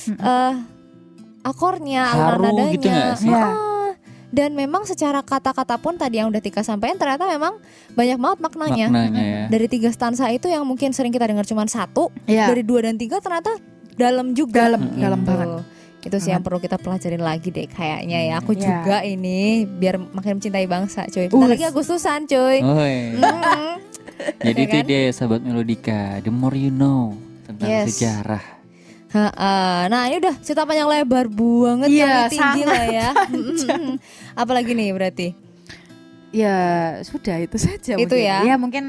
eh akornya alunan nadanya gitu sih? Ah, dan memang secara kata-kata pun tadi yang udah Tika sampaikan ternyata memang banyak banget maknanya Maknanya ya. dari tiga stansa itu yang mungkin sering kita dengar cuma satu Iya. dari dua dan tiga ternyata dalam juga Dalam, gitu. dalam banget. Itu sih yang perlu kita pelajarin lagi deh kayaknya ya aku Iya. juga ini biar makin mencintai bangsa cuy bentar lagi Agustusan cuy. Mm. Jadi Ya itu kan? dia sahabat Melodika, the more you know tentang Yes. sejarah. Ha-ha. Nah ini udah cerita panjang lebar banget Iya, kami tinggi lah ya. <laughs> Apalagi nih berarti? Ya sudah itu saja. Itu mungkin. ya. Ya mungkin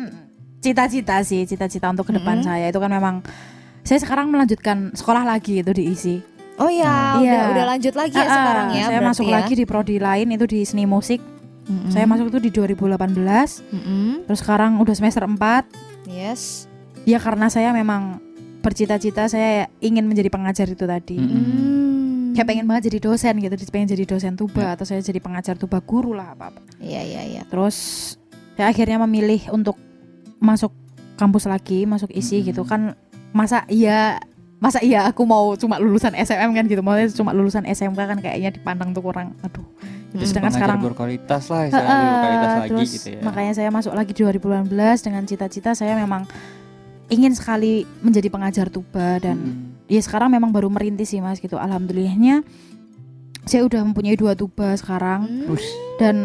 cita-cita sih, cita-cita untuk ke depan Mm-mm. saya itu kan memang saya sekarang melanjutkan sekolah lagi itu diisi. Oh ya, Iya. udah udah lanjut lagi ya Ah, sekarang ya. Saya masuk ya. lagi di prodi lain itu di seni musik. Mm-mm. Saya masuk itu di 2018. Mm-mm. Terus sekarang udah semester 4. Yes. Ya karena saya memang bercita-cita saya ingin menjadi pengajar itu tadi. Mm. Hmm. Saya pengen banget jadi dosen gitu, pengen jadi dosen tuba atau saya jadi pengajar tuba guru lah apa-apa. Iya iya iya. Terus saya akhirnya memilih untuk masuk kampus lagi, masuk isi Mm-mm. gitu kan. Masa iya masa iya aku mau cuma lulusan SMM kan gitu. Maksudnya cuma lulusan SMK kan kayaknya dipandang tuh kurang aduh. Gitu. Hmm. Sedangkan sekarang berkualitas lah, Heeh, berkualitas lagi terus gitu ya. makanya saya masuk lagi 2018 dengan cita-cita saya memang ingin sekali menjadi pengajar tuba dan Mm. ya sekarang memang baru merintis sih mas gitu alhamdulillahnya saya udah mempunyai dua tuba sekarang Hmm. Dan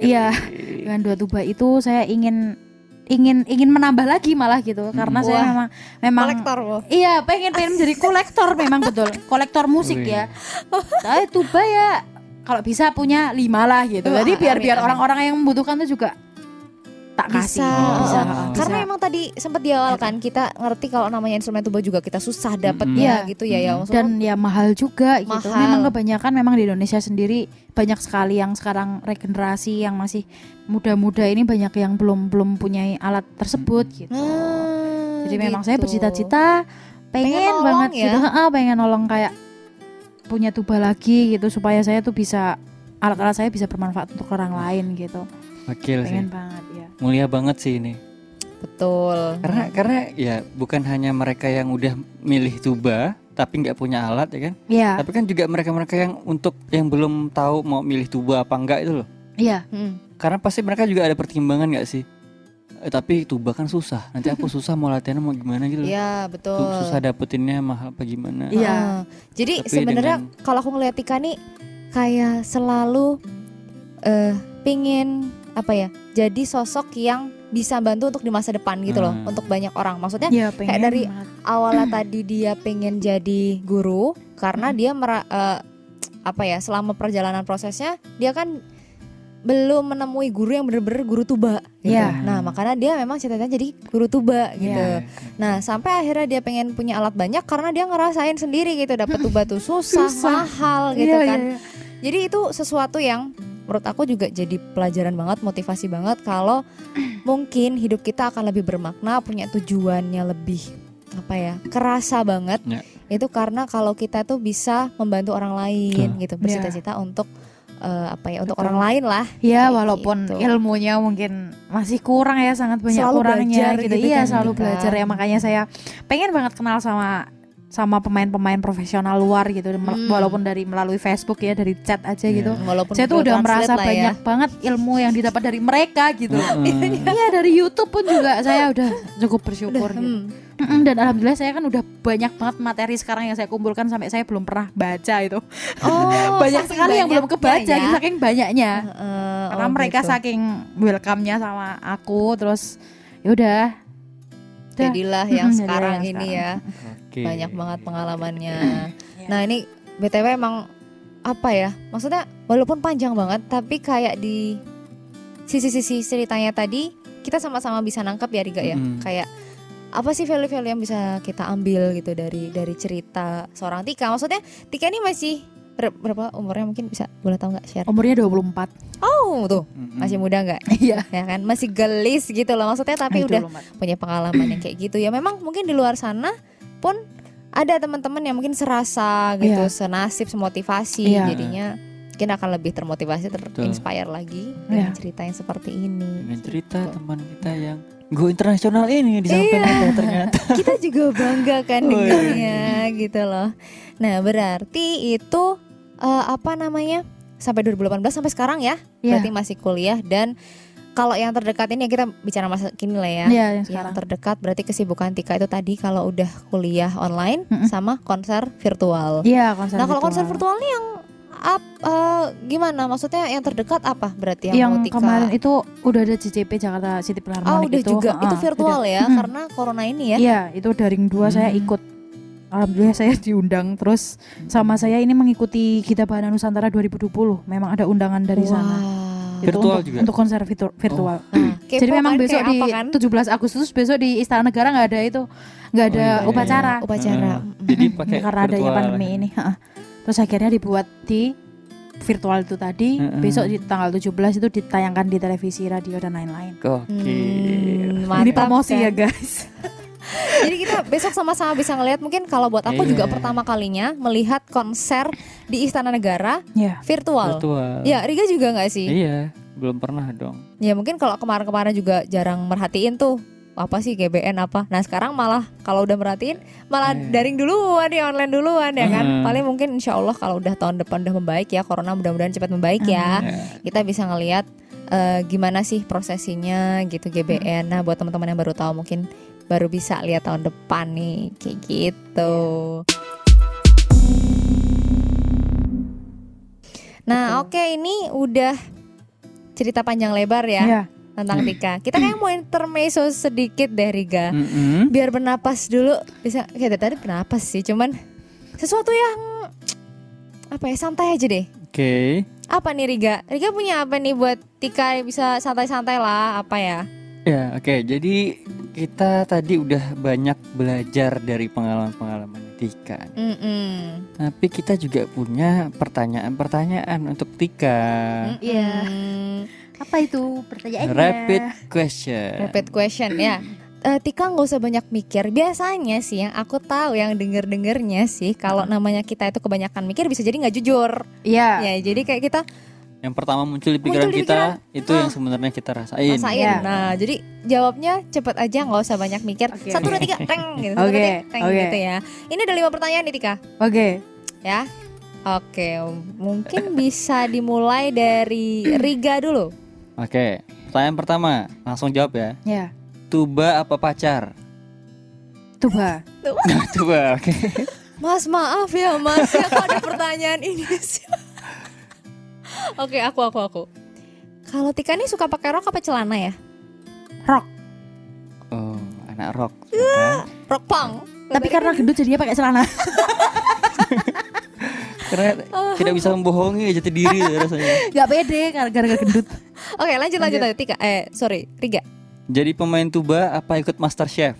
iya <laughs> dengan dua tuba itu saya ingin ingin ingin menambah lagi malah gitu karena Hmm. saya Wah. memang memang Kolektor loh. iya pengen pengen menjadi kolektor memang betul kolektor musik Wih. ya saya tuba ya kalau bisa punya lima lah gitu Wah, jadi biar amin, biar orang-orang yang membutuhkan tuh juga tak kasih Bisa, Oh, bisa, uh, bisa. karena emang tadi sempat di awal kan kita ngerti kalau namanya instrumen tuba juga kita susah dapetnya Iya. gitu ya ya. Maksudnya dan ya mahal juga gitu. Mahal. Memang kebanyakan memang di Indonesia sendiri banyak sekali yang sekarang regenerasi yang masih muda-muda ini banyak yang belum belum punya alat tersebut gitu. Nah, Jadi memang saya gitu. bercita-cita pengen, Pengen nolong banget ya? gitu, heeh, pengen nolong kayak punya tuba lagi gitu supaya saya tuh bisa alat-alat saya bisa bermanfaat untuk orang lain gitu. Wakil sih. Pengen banget ya. Mulia banget sih ini. Betul. Karena karena ya bukan hanya mereka yang udah milih tuba tapi nggak punya alat ya kan. Iya, Tapi kan juga mereka-mereka yang untuk yang belum tahu mau milih tuba apa enggak itu loh. iya. Hmm. Karena pasti mereka juga ada pertimbangan nggak sih? Eh, tapi tuba kan susah. Nanti aku <laughs> susah mau latihan mau gimana gitu. loh. Iya betul. Su- Susah dapetinnya mahal apa gimana. Iya. Ah, jadi sebenarnya dengan- kalau aku ngeliat Tika nih kayak selalu eh pingin apa ya? Jadi sosok yang bisa bantu untuk di masa depan gitu loh, Hmm. untuk banyak orang. Maksudnya Iya, pengen dari- banget. awalnya <clears throat> tadi dia pengen jadi guru karena Hmm. dia mera- eh, apa ya? Selama perjalanan prosesnya dia kan belum menemui guru yang bener-bener guru tuba gitu. Iya. Nah, makanya dia memang cita-citanya jadi guru tuba gitu. Iya. Nah, sampai akhirnya dia pengen punya alat banyak karena dia ngerasain sendiri gitu dapat tuba tuh <laughs> susah, Susah. mahal gitu Iya, kan. iya, iya. Jadi itu sesuatu yang menurut aku juga jadi pelajaran banget, motivasi banget kalau <clears throat> mungkin hidup kita akan lebih bermakna, punya tujuannya lebih apa ya, kerasa banget. Ya. Itu karena kalau kita tuh bisa membantu orang lain Betul. gitu, bercita-cita untuk eh, apa ya, untuk Betul. orang lain lah. Ya walaupun gitu. ilmunya mungkin masih kurang ya sangat banyak Selalu kurangnya belajar gitu. gitu Iya kan, selalu belajar ya makanya saya pengen banget kenal sama sama pemain-pemain profesional luar gitu Hmm. walaupun dari melalui Facebook ya dari chat aja Iya. gitu Walaupun saya tuh udah merasa ya. banyak banget ilmu yang didapat dari mereka gitu Heeh. <laughs> Iya dari YouTube pun juga saya udah cukup bersyukur Udah, gitu. hmm. Mm-mm, dan alhamdulillah saya kan udah banyak banget materi sekarang yang saya kumpulkan sampai saya belum pernah baca itu. Oh, <laughs> banyak sekali yang belum kebaca ya. saking banyaknya. Heeh, Karena oh mereka gitu. saking welcome-nya sama aku terus ya udah. Udah. jadilah yang jadilah sekarang yang ini sekarang. ya Oke. banyak banget pengalamannya. Iya. Nah ini btw emang apa ya? Maksudnya walaupun panjang banget, tapi kayak di sisi-sisi ceritanya tadi kita sama-sama bisa nangkep ya Riga ya. Mm. Kayak apa sih value-value yang bisa kita ambil gitu dari dari cerita seorang Tika? Maksudnya Tika ini masih ber- berapa umurnya mungkin bisa boleh tahu nggak share? Umurnya 24. Oh tuh Mm-mm. masih muda nggak? <laughs> Iya. Ya kan masih gelis gitu loh maksudnya tapi udah 24. punya pengalaman yang kayak gitu ya memang mungkin di luar sana pun ada teman-teman yang mungkin serasa gitu Iya. senasib semotivasi Iya. jadinya mungkin akan lebih termotivasi terinspire lagi dengan Iya. cerita yang seperti ini dengan cerita Gitu. teman kita yang go internasional ini disampaikan Iya. kita ternyata <laughs> kita juga bangga kan Oh, iya. dengarnya gitu loh nah berarti itu eh, apa namanya sampai 2018 sampai sekarang ya Iya. berarti masih kuliah dan kalau yang terdekat ini ya kita bicara masa kini lah ya Iya, yang yang terdekat berarti kesibukan Tika itu tadi kalau udah kuliah online Mm-mm. sama konser virtual. Iya, konser nah kalau konser virtual nih yang up, eh, gimana? Maksudnya yang terdekat apa berarti yang, yang Tika? kemarin itu udah ada JCP Jakarta City Oh Philharmonic udah itu. juga Heeh, itu virtual udah. ya Mm-mm. karena corona ini ya. Iya, itu daring dua saya Hmm. ikut. Alhamdulillah saya <laughs> diundang terus sama saya ini mengikuti Gita Bahana Nusantara 2020. Memang ada undangan dari sana. Itu Virtual untuk, juga? Untuk konser virtu- virtual. Nah, Jadi memang kan besok di kan? 17 Agustus besok di Istana Negara nggak ada itu, nggak ada Oh, iya, iya, upacara upacara. Heeh. Mm-mm. jadi pakai karena adanya pandemi ini. Heeh. Terus akhirnya dibuat di virtual itu tadi. Heeh. Besok di tanggal 17 itu ditayangkan di televisi, radio dan lain-lain. Oke. Hmm, Ini promosi kan? ya guys. Jadi kita besok sama-sama bisa ngelihat mungkin kalau buat aku juga Iya. pertama kalinya melihat konser di Istana Negara Ya. virtual. Virtual. Ya, Riga juga nggak sih? Iya, belum pernah dong. Ya mungkin kalau kemarin-kemarin juga jarang merhatiin tuh apa sih GBN apa. Nah sekarang malah kalau udah merhatiin malah Iya. daring duluan ya online duluan ya kan. Hmm. Paling mungkin insya Allah kalau udah tahun depan udah membaik ya corona mudah-mudahan cepat membaik ya. Ya. Kita bisa ngelihat eh, gimana sih prosesinya gitu GBN. Nah buat teman-teman yang baru tahu mungkin baru bisa lihat tahun depan nih kayak gitu. Nah oke ini udah cerita panjang lebar ya Iya. tentang Tika. <clears throat> Kita kayak mau intermezzo sedikit deh Riga. Mm-mm. Biar bernapas dulu. Bisa kayak dari tadi bernapas sih, cuman sesuatu yang apa ya santai aja deh. Oke. Apa nih Riga? Riga punya apa nih buat Tika bisa santai-santai lah apa ya? Ya, oke. Jadi kita tadi udah banyak belajar dari pengalaman-pengalaman Tika. Mm-mm. Tapi kita juga punya pertanyaan-pertanyaan untuk Tika. Iya. Mm-mm. Apa itu pertanyaannya? Rapid question. Rapid question ya. Eh, Tika nggak usah banyak mikir. Biasanya sih yang aku tahu yang denger dengernya sih kalau namanya kita itu kebanyakan mikir bisa jadi nggak jujur. Iya. Ya jadi kayak kita Yang pertama muncul di pikiran Muncul di kita itu Ah. yang sebenarnya kita rasain. rasain. Iya. Nah, jadi jawabnya cepet aja nggak usah banyak mikir. Oke, Satu dua tiga, teng gitu. Satu Oke, dua tiga, teng oke. gitu ya. Ini ada lima pertanyaan nih Tika, Oke. ya. Oke, mungkin bisa dimulai dari Riga dulu. Oke. Pertanyaan pertama, langsung jawab ya. Ya. Tuba apa pacar? Tuba. <laughs> Tuba, oke. Mas maaf ya Mas, ya kok ada pertanyaan ini sih? Oke, aku aku aku. Kalau Tika nih suka pakai rok apa celana ya? Rock. Oh, anak rock. kan? Rok pang. Tapi karena gendut jadinya pakai celana. <laughs> Karena tidak bisa membohongi jati diri ya rasanya. Gak pede karena gara-gara gendut. Oke, lanjut lanjut lanjut Tika. Eh, sorry, Riga. Jadi pemain tuba apa ikut Master Chef?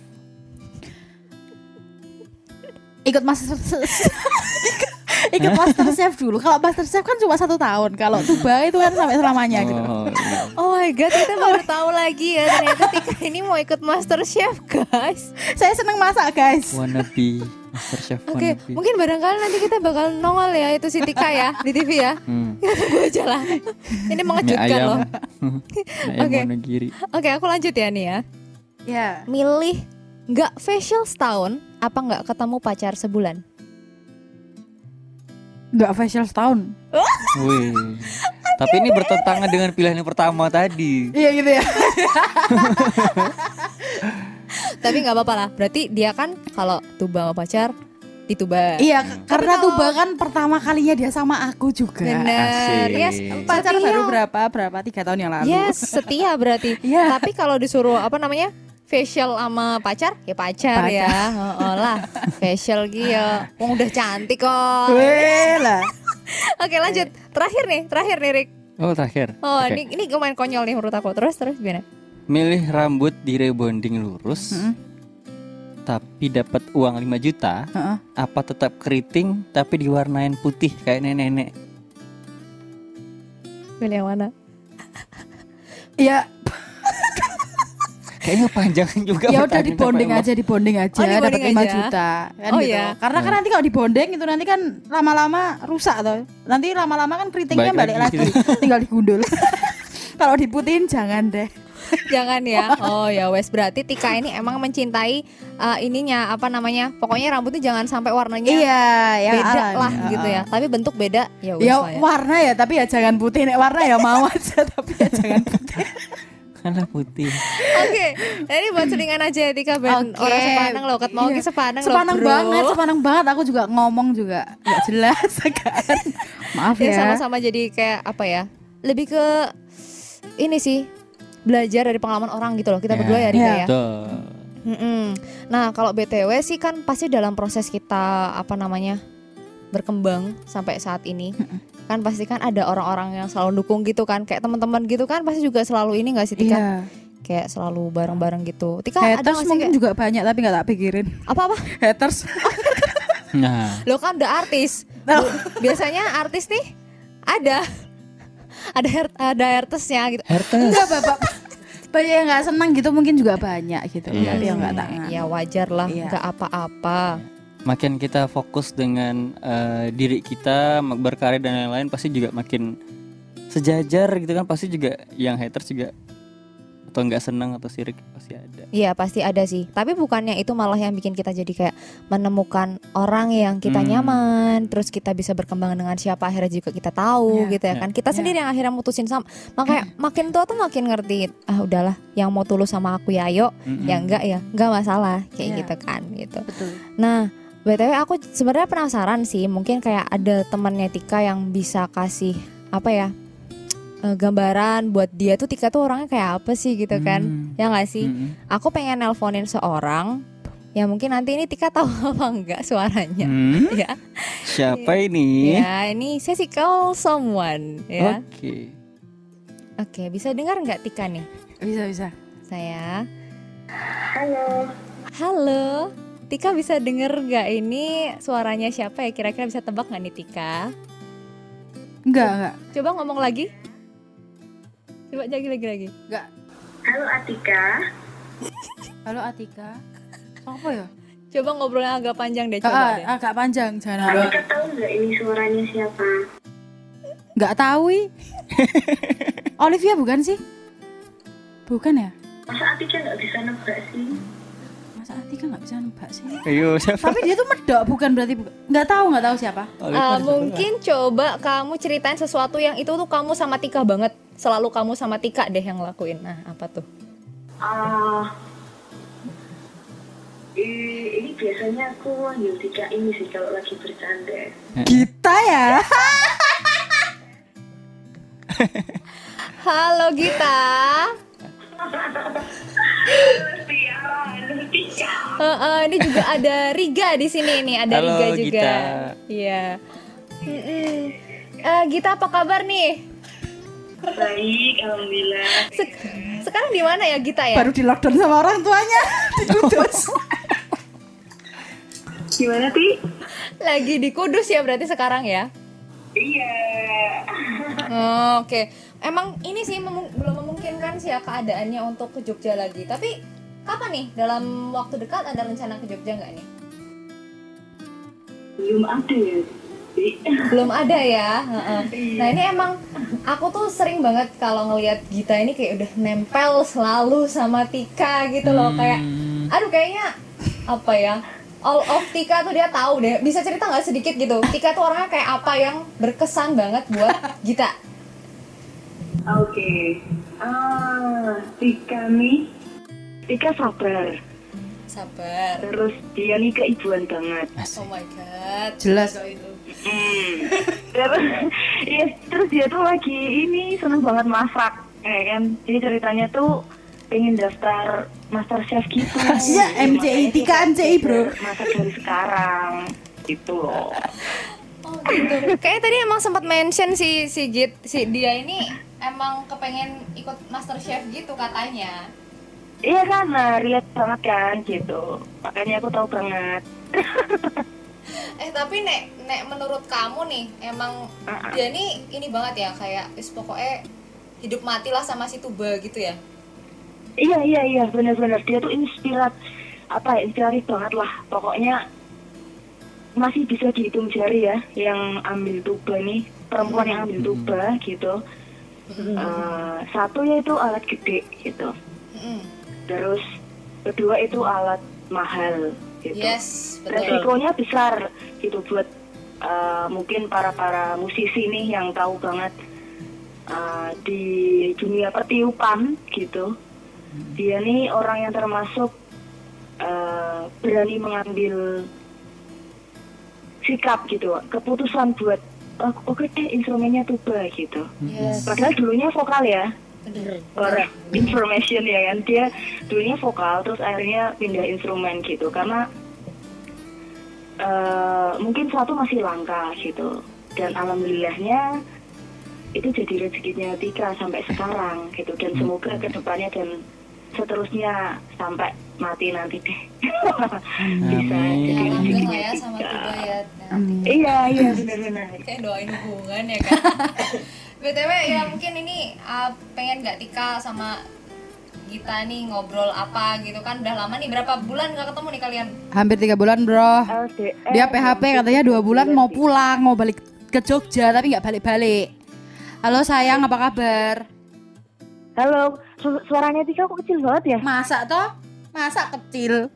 Ikut master <laughs> ikut master chef dulu. Kalau master chef kan cuma satu tahun. Kalau tuba itu kan sampai selamanya gitu. Oh, iya. Oh my god, kita baru tahu lagi ya ternyata Tika ini mau ikut Master Chef, guys. Saya seneng masak guys. wannabe Master Chef Oke, wannabe. mungkin barangkali nanti kita bakal nongol ya itu si Tika ya di TV ya. Hmm. <laughs> Kita tunggu aja lah. Ini mengejutkan ayam. loh. <laughs> Oke. Oke, aku lanjut ya nih ya. Ya. Milih nggak facial setahun apa nggak ketemu pacar sebulan? Nggak facial setahun. Wih. Tapi ini bertentangan dengan pilihan yang pertama tadi. Iya gitu ya. Tapi nggak apa-apa lah. Berarti dia kan kalau tuba sama pacar di tuba. iya, karena kalau- tuh bahkan pertama kalinya dia sama aku juga. Asik. Yes, Pacar setia. baru berapa? Berapa? Tiga tahun yang lalu. Yes, setia berarti. <laughs> Iya. Tapi kalau disuruh apa namanya? Facial sama pacar, ya pacar, Pacar. ya. Heeh lah. Facial gitu. Wong udah cantik kok. Weh lah. <laughs> Oke, lanjut. Terakhir nih, terakhir nih, Rick. Oh, terakhir. Oh, Oke. ini ini lumayan konyol nih menurut aku. Terus terus gimana? Milih rambut di rebonding lurus, Mm-mm. tapi dapat uang 5 juta, Heeh. apa tetap keriting tapi diwarnain putih kayak nenek-nenek? Pilih yang mana? Iya, Kayaknya panjang juga ya udah di bonding aja, di bonding aja, Oh, di dapat bonding 5 aja. juta. Kan Oh, gitu. iya. Karena kan nanti kalau di bonding itu nanti kan lama-lama rusak toh. Nanti lama-lama kan keritingnya Balik balik, lagi lagi, <laughs> tinggal digundul. <laughs> kalau diputihin jangan deh. Jangan ya. Oh ya wes berarti Tika ini emang mencintai uh, ininya apa namanya? Pokoknya rambutnya jangan sampai warnanya Iya, yang beda alami. lah gitu ya. Tapi bentuk beda ya wes Ya lah ya. warna ya, tapi ya jangan putih. Nek warna ya mau <laughs> aja, tapi ya jangan putih. Karena putih. Oke, ini buat selingan aja ya Tika ben Oke. orang sepanang loh, ket mau Iya. sepanang loh, sepanang bro. banget, sepanang banget. Aku juga ngomong juga nggak jelas <laughs> kan. Maaf Ya ya. sama-sama jadi kayak apa ya? Lebih ke ini sih belajar dari pengalaman orang gitu loh. Kita Ya. berdua ya Rika Ya. ya. Tuh. Mm-mm. Nah kalau BTW sih kan pasti dalam proses kita apa namanya berkembang sampai saat ini kan pasti kan ada orang-orang yang selalu dukung gitu kan kayak teman-teman gitu kan pasti juga selalu ini gak sih Tika Iya. kayak selalu bareng-bareng gitu Tika ada Haters gak sih mungkin kayak juga banyak tapi nggak tak pikirin. apa-apa <laughs> Haters. <laughs> Nah, lo kan udah artis Oh. biasanya artis nih ada <laughs> ada her- ada artisnya gitu Hertes. Enggak bapak. Banyak yang nggak senang gitu mungkin juga banyak gitu. Iya Tapi yang nggak Hmm, tangan. ya wajar lah Iya. nggak apa-apa Makin kita fokus dengan eh, diri kita berkarya dan lain-lain pasti juga makin sejajar gitu kan pasti juga yang haters juga atau nggak senang atau sirik pasti ada. Iya pasti ada sih. Tapi bukannya itu malah yang bikin kita jadi kayak menemukan orang yang kita Hmm. nyaman, terus kita bisa berkembang dengan siapa akhirnya juga kita tahu Iya. gitu ya Iya. kan. Kita Iya. sendiri yang akhirnya mutusin sama. Makanya makin tua tuh makin ngerti. Ah udahlah, yang mau tulus sama aku ya ayo, Mm-mm. ya enggak ya, enggak masalah kayak Iya. gitu kan gitu. Betul. Nah, BTW aku sebenarnya penasaran sih, mungkin kayak ada temannya Tika yang bisa kasih apa ya? eh, gambaran buat dia tuh Tika tuh orangnya kayak apa sih gitu kan. Hmm. Ya nggak sih? Mm-mm. aku pengen nelponin seorang ya mungkin nanti ini Tika tahu <laughs> apa enggak suaranya Hmm? ya Siapa ini? ya ini saya sih call someone ya Oke. oke bisa dengar nggak Tika nih Bisa bisa. saya Halo, halo Tika bisa denger nggak ini suaranya siapa ya kira-kira bisa tebak nggak nih Tika Enggak enggak. coba ngomong lagi coba lagi lagi lagi Enggak. halo Atika. <laughs> Halo Atika. Apa ya? coba ngobrolnya agak panjang deh Ah, coba deh agak panjang jangan halo. Atika tahu nggak ini suaranya siapa? Enggak tahu. ih. <laughs> Olivia bukan sih? Bukan ya? Masa Atika nggak bisa nebak sih? Masa Atika nggak bisa nebak sih? Ayo siapa? Tapi dia tuh medok bukan berarti nggak tahu nggak tahu siapa. Eh, Pak, mungkin coba kamu ceritain sesuatu yang itu tuh kamu sama Tika banget selalu kamu sama Tika deh yang lakuin nah apa tuh i- ini biasanya aku manggil Tika ini sih kalau lagi bercanda. Kita ya. Halo Gita. Eh, eh, ini juga ada Riga di sini nih, ada Halo, Riga juga. Gita. Iya. Mm-mm. Eh, Gita apa kabar nih? Baik, alhamdulillah. Sek- sekarang di mana ya Gita ya? Baru di lockdown sama orang tuanya <laughs> di Kudus. Gimana Ti? Lagi di Kudus ya berarti sekarang ya? Iya. Oh, Oke, emang ini sih belum memungkinkan sih ya keadaannya untuk ke Jogja lagi. Tapi kapan nih dalam waktu dekat ada rencana ke Jogja nggak nih? Belum ada ya. Belum ada ya. heeh. Nah ini emang aku tuh sering banget kalau ngelihat Gita ini kayak udah nempel selalu sama Tika gitu loh kayak, aduh kayaknya apa ya? all of Tika tuh dia tahu deh. Bisa cerita nggak sedikit gitu? Tika tuh orangnya kayak apa yang berkesan banget buat Gita? Oke. Ah, Tika nih. Tika sabar. Sabar. Terus dia nih keibuan banget. Oh my god. Jelas. itu. Hmm. terus, ya, terus dia tuh lagi ini seneng banget masak, ya kan? Jadi ceritanya tuh pengen daftar master chef gitu. Ya, MCI, Tika MCI, bro. Masak dari sekarang, gitu loh. Oh gitu. Kayak tadi emang sempat mention si si Git si dia ini emang kepengen ikut Master Chef gitu katanya. Iya kan, nah, relate banget kan gitu. Makanya aku tahu banget. <laughs> Eh tapi nek nek menurut kamu nih emang Uh-uh. dia nih ini banget ya kayak is pokoknya hidup mati lah sama si Tuba gitu ya. Iya iya iya benar-benar dia tuh inspirat apa ya inspiratif banget lah pokoknya masih bisa dihitung jari ya yang ambil tuba nih perempuan yang ambil tuba gitu Eh, satu yaitu alat gede gitu Mm-mm. terus kedua itu alat mahal gitu Yes, betul. resikonya besar gitu buat uh, mungkin para para musisi nih yang tahu banget uh, di dunia pertiupan gitu dia nih orang yang termasuk uh, berani mengambil sikap gitu keputusan buat "Oh, oke deh instrumennya tuba gitu. Yes. padahal dulunya vokal ya. Bener. for information ya kan. Dia dulunya vokal terus akhirnya pindah instrumen gitu. Karena eh, mungkin satu masih langka gitu. Dan alhamdulillahnya itu jadi rezekinya Tika sampai sekarang gitu. Dan semoga ke depannya dan seterusnya sampai mati nanti deh bisa Amin. jadi Ya, rezekinya ya sama Tuba ya. Nah, Amin. iya iya <laughs> benar-benar kayak doain hubungan ya kan. <laughs> BTW ya mungkin ini uh, pengen nggak Tika sama Gita nih ngobrol apa gitu kan udah lama nih berapa bulan nggak ketemu nih kalian Hampir tiga bulan bro. LDR Dia PHP katanya dua bulan mau pulang, mau balik ke Jogja tapi nggak balik-balik. Halo sayang, apa kabar? halo su- suaranya Tika kok kecil banget ya Masa toh? Masa kecil?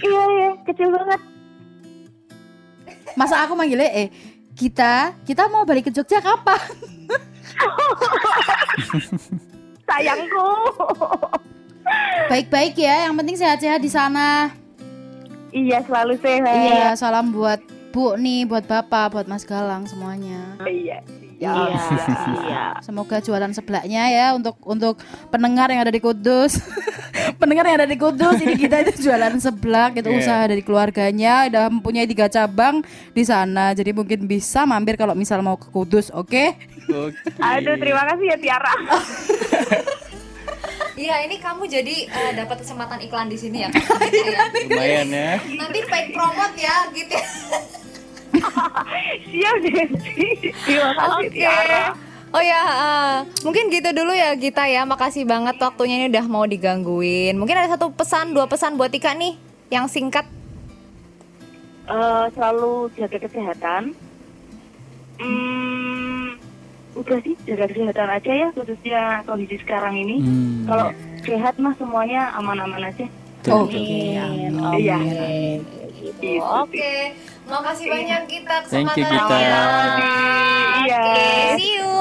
iya iya kecil banget Masa aku manggilnya eh kita kita mau balik ke Jogja kapan? <laughs> sayangku Baik-baik ya, yang penting sehat-sehat di sana. iya selalu sehat Iya, salam buat Bu nih, buat Bapak, buat Mas Galang semuanya. iya Ya. iya iya Semoga jualan sebelahnya ya untuk untuk pendengar yang ada di Kudus. <laughs> pendengar yang ada di Kudus ini kita itu jualan sebelah gitu Iya. usaha dari keluarganya udah mempunyai tiga cabang di sana. Jadi mungkin bisa mampir kalau misal mau ke Kudus, oke? Oke. aduh terima kasih ya Tiara <laughs> Iya ini kamu jadi eh, dapat kesempatan iklan di sini ya kan? Ya. Lumayan ya. Nanti paid promote ya gitu. Siap Desi terima kasih Oke. Tiara Oh ya, eh, mungkin gitu dulu ya Gita ya. Makasih banget waktunya ini udah mau digangguin. Mungkin ada satu pesan, dua pesan buat Tika nih yang singkat. Eh, selalu jaga kesehatan hmm, udah sih jaga kesehatan aja ya khususnya kondisi sekarang ini Hmm. kalau sehat mah semuanya aman-aman aja Oke. Amin. Iya. Gitu. Oke, makasih banyak kita Thank you. Gita. Iya. Oke, see you.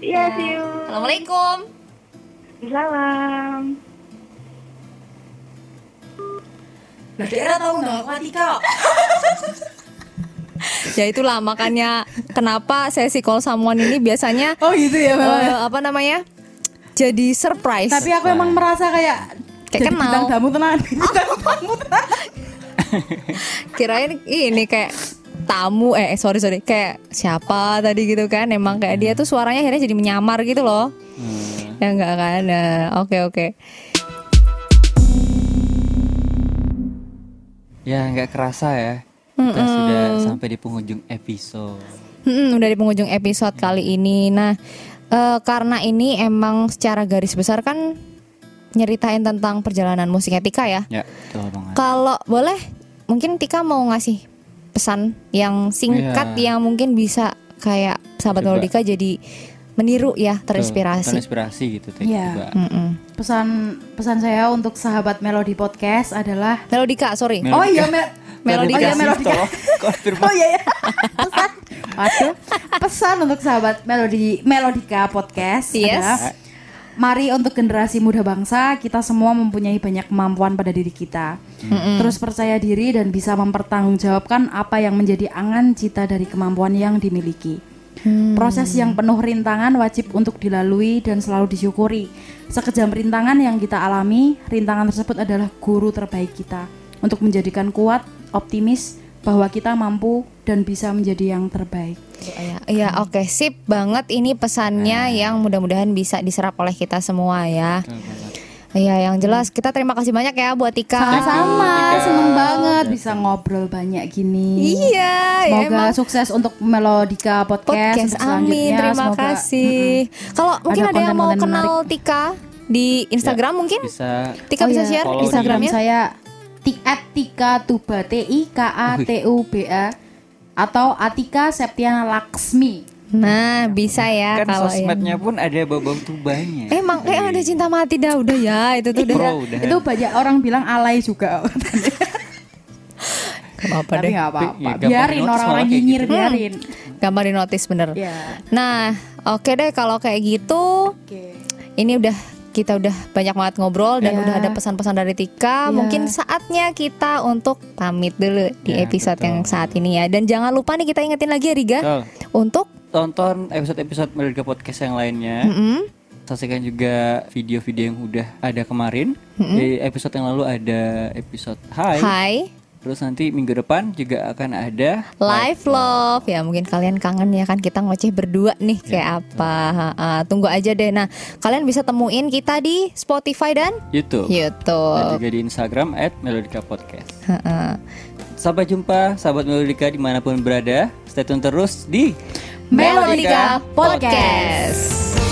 iya see you Assalamualaikum. salam Lah daerah tahu nggak aku Atika? <laughs> Ya itulah makanya kenapa sesi call someone ini biasanya Oh gitu ya eh, apa namanya? Jadi surprise. Tapi aku emang merasa kayak Kayak jadi kenal. bintang tamu tenan. <laughs> Bintang tamu tenan. <laughs> <laughs> kirain ini kayak tamu eh sorry sorry kayak siapa tadi gitu kan emang kayak dia tuh suaranya akhirnya jadi menyamar gitu loh Hmm. ya enggak kan Nah, oke oke Ya nggak kerasa ya. Kita sudah sampai di penghujung episode. Mm-mm, udah di penghujung episode kali ini nah eh, karena ini emang secara garis besar kan nyeritain tentang perjalanan musiknya Tika ya Ya, betul kalau boleh mungkin Tika mau ngasih pesan yang singkat Iya. yang mungkin bisa kayak sahabat. Melodika jadi meniru ya, Tuh, terinspirasi. terinspirasi gitu Iya. tiba-tiba. Mm-mm. Pesan pesan saya untuk sahabat Melody Podcast adalah Melodika, sorry. Melodika. Oh iya Me- Melodika. <laughs> Oh iya Melodika. Oh iya ya. Pesan. Waduh. Pesan untuk sahabat Melody Melodika Podcast Yes. adalah Mari untuk generasi muda bangsa, kita semua mempunyai banyak kemampuan pada diri kita. Terus percaya diri dan bisa mempertanggungjawabkan apa yang menjadi angan cita dari kemampuan yang dimiliki. Proses yang penuh rintangan wajib untuk dilalui dan selalu disyukuri. Sekejam rintangan yang kita alami, rintangan tersebut adalah guru terbaik kita untuk menjadikan kuat, optimis bahwa kita mampu dan bisa menjadi yang terbaik. Iya, Iya, oke, sip banget ini pesannya yang mudah-mudahan bisa diserap oleh kita semua ya. Iya, yang jelas kita terima kasih banyak ya buat Tika. Sama-sama, seneng banget bisa ngobrol banyak gini. Iya, ya Semoga emang. sukses untuk Melodika Podcast, podcast. untuk Amin, selanjutnya. terima Semoga- kasih. Kalau mungkin ada, yang mau kenal Tika di Instagram mungkin? Bisa Tika Oh bisa iya, share follow Instagram Instagramnya? saya ti- @tika tuba t i k a t u b a atau Atika Septiana Laksmi. Nah, bisa ya kan kalau yang sosmednya pun ada bau-bau tubanya. Emang eh ada cinta mati dah udah ya itu tuh udah. Bro, udah. Itu banyak orang bilang alay juga. Gak apa-apa Tapi deh. nggak apa-apa. Iya, biarin orang-orang nyinyir gitu. biarin. Gampang di notice bener. Ya. Nah, oke deh kalau kayak gitu Oke. ini udah kita udah banyak banget ngobrol dan Iya. udah ada pesan-pesan dari Tika. Iya. Mungkin saatnya kita untuk pamit dulu di Ya, episode betul. yang saat ini ya. Dan jangan lupa nih kita ingetin lagi ya Riga Betul. untuk Tonton episode-episode Melodika Podcast yang lainnya. Mm-mm. Saksikan juga video-video yang udah ada kemarin. Di episode yang lalu ada episode Hai. Hai Terus nanti minggu depan juga akan ada Live Love ya mungkin kalian kangen ya kan kita ngoceh berdua nih kayak apa Ha-ha. tunggu aja deh nah kalian bisa temuin kita di Spotify dan YouTube. Dan YouTube juga di Instagram at Melodika Podcast. Ha-ha. Sampai jumpa sahabat Melodika di mana pun berada. Stay tune terus di Melodika Podcast.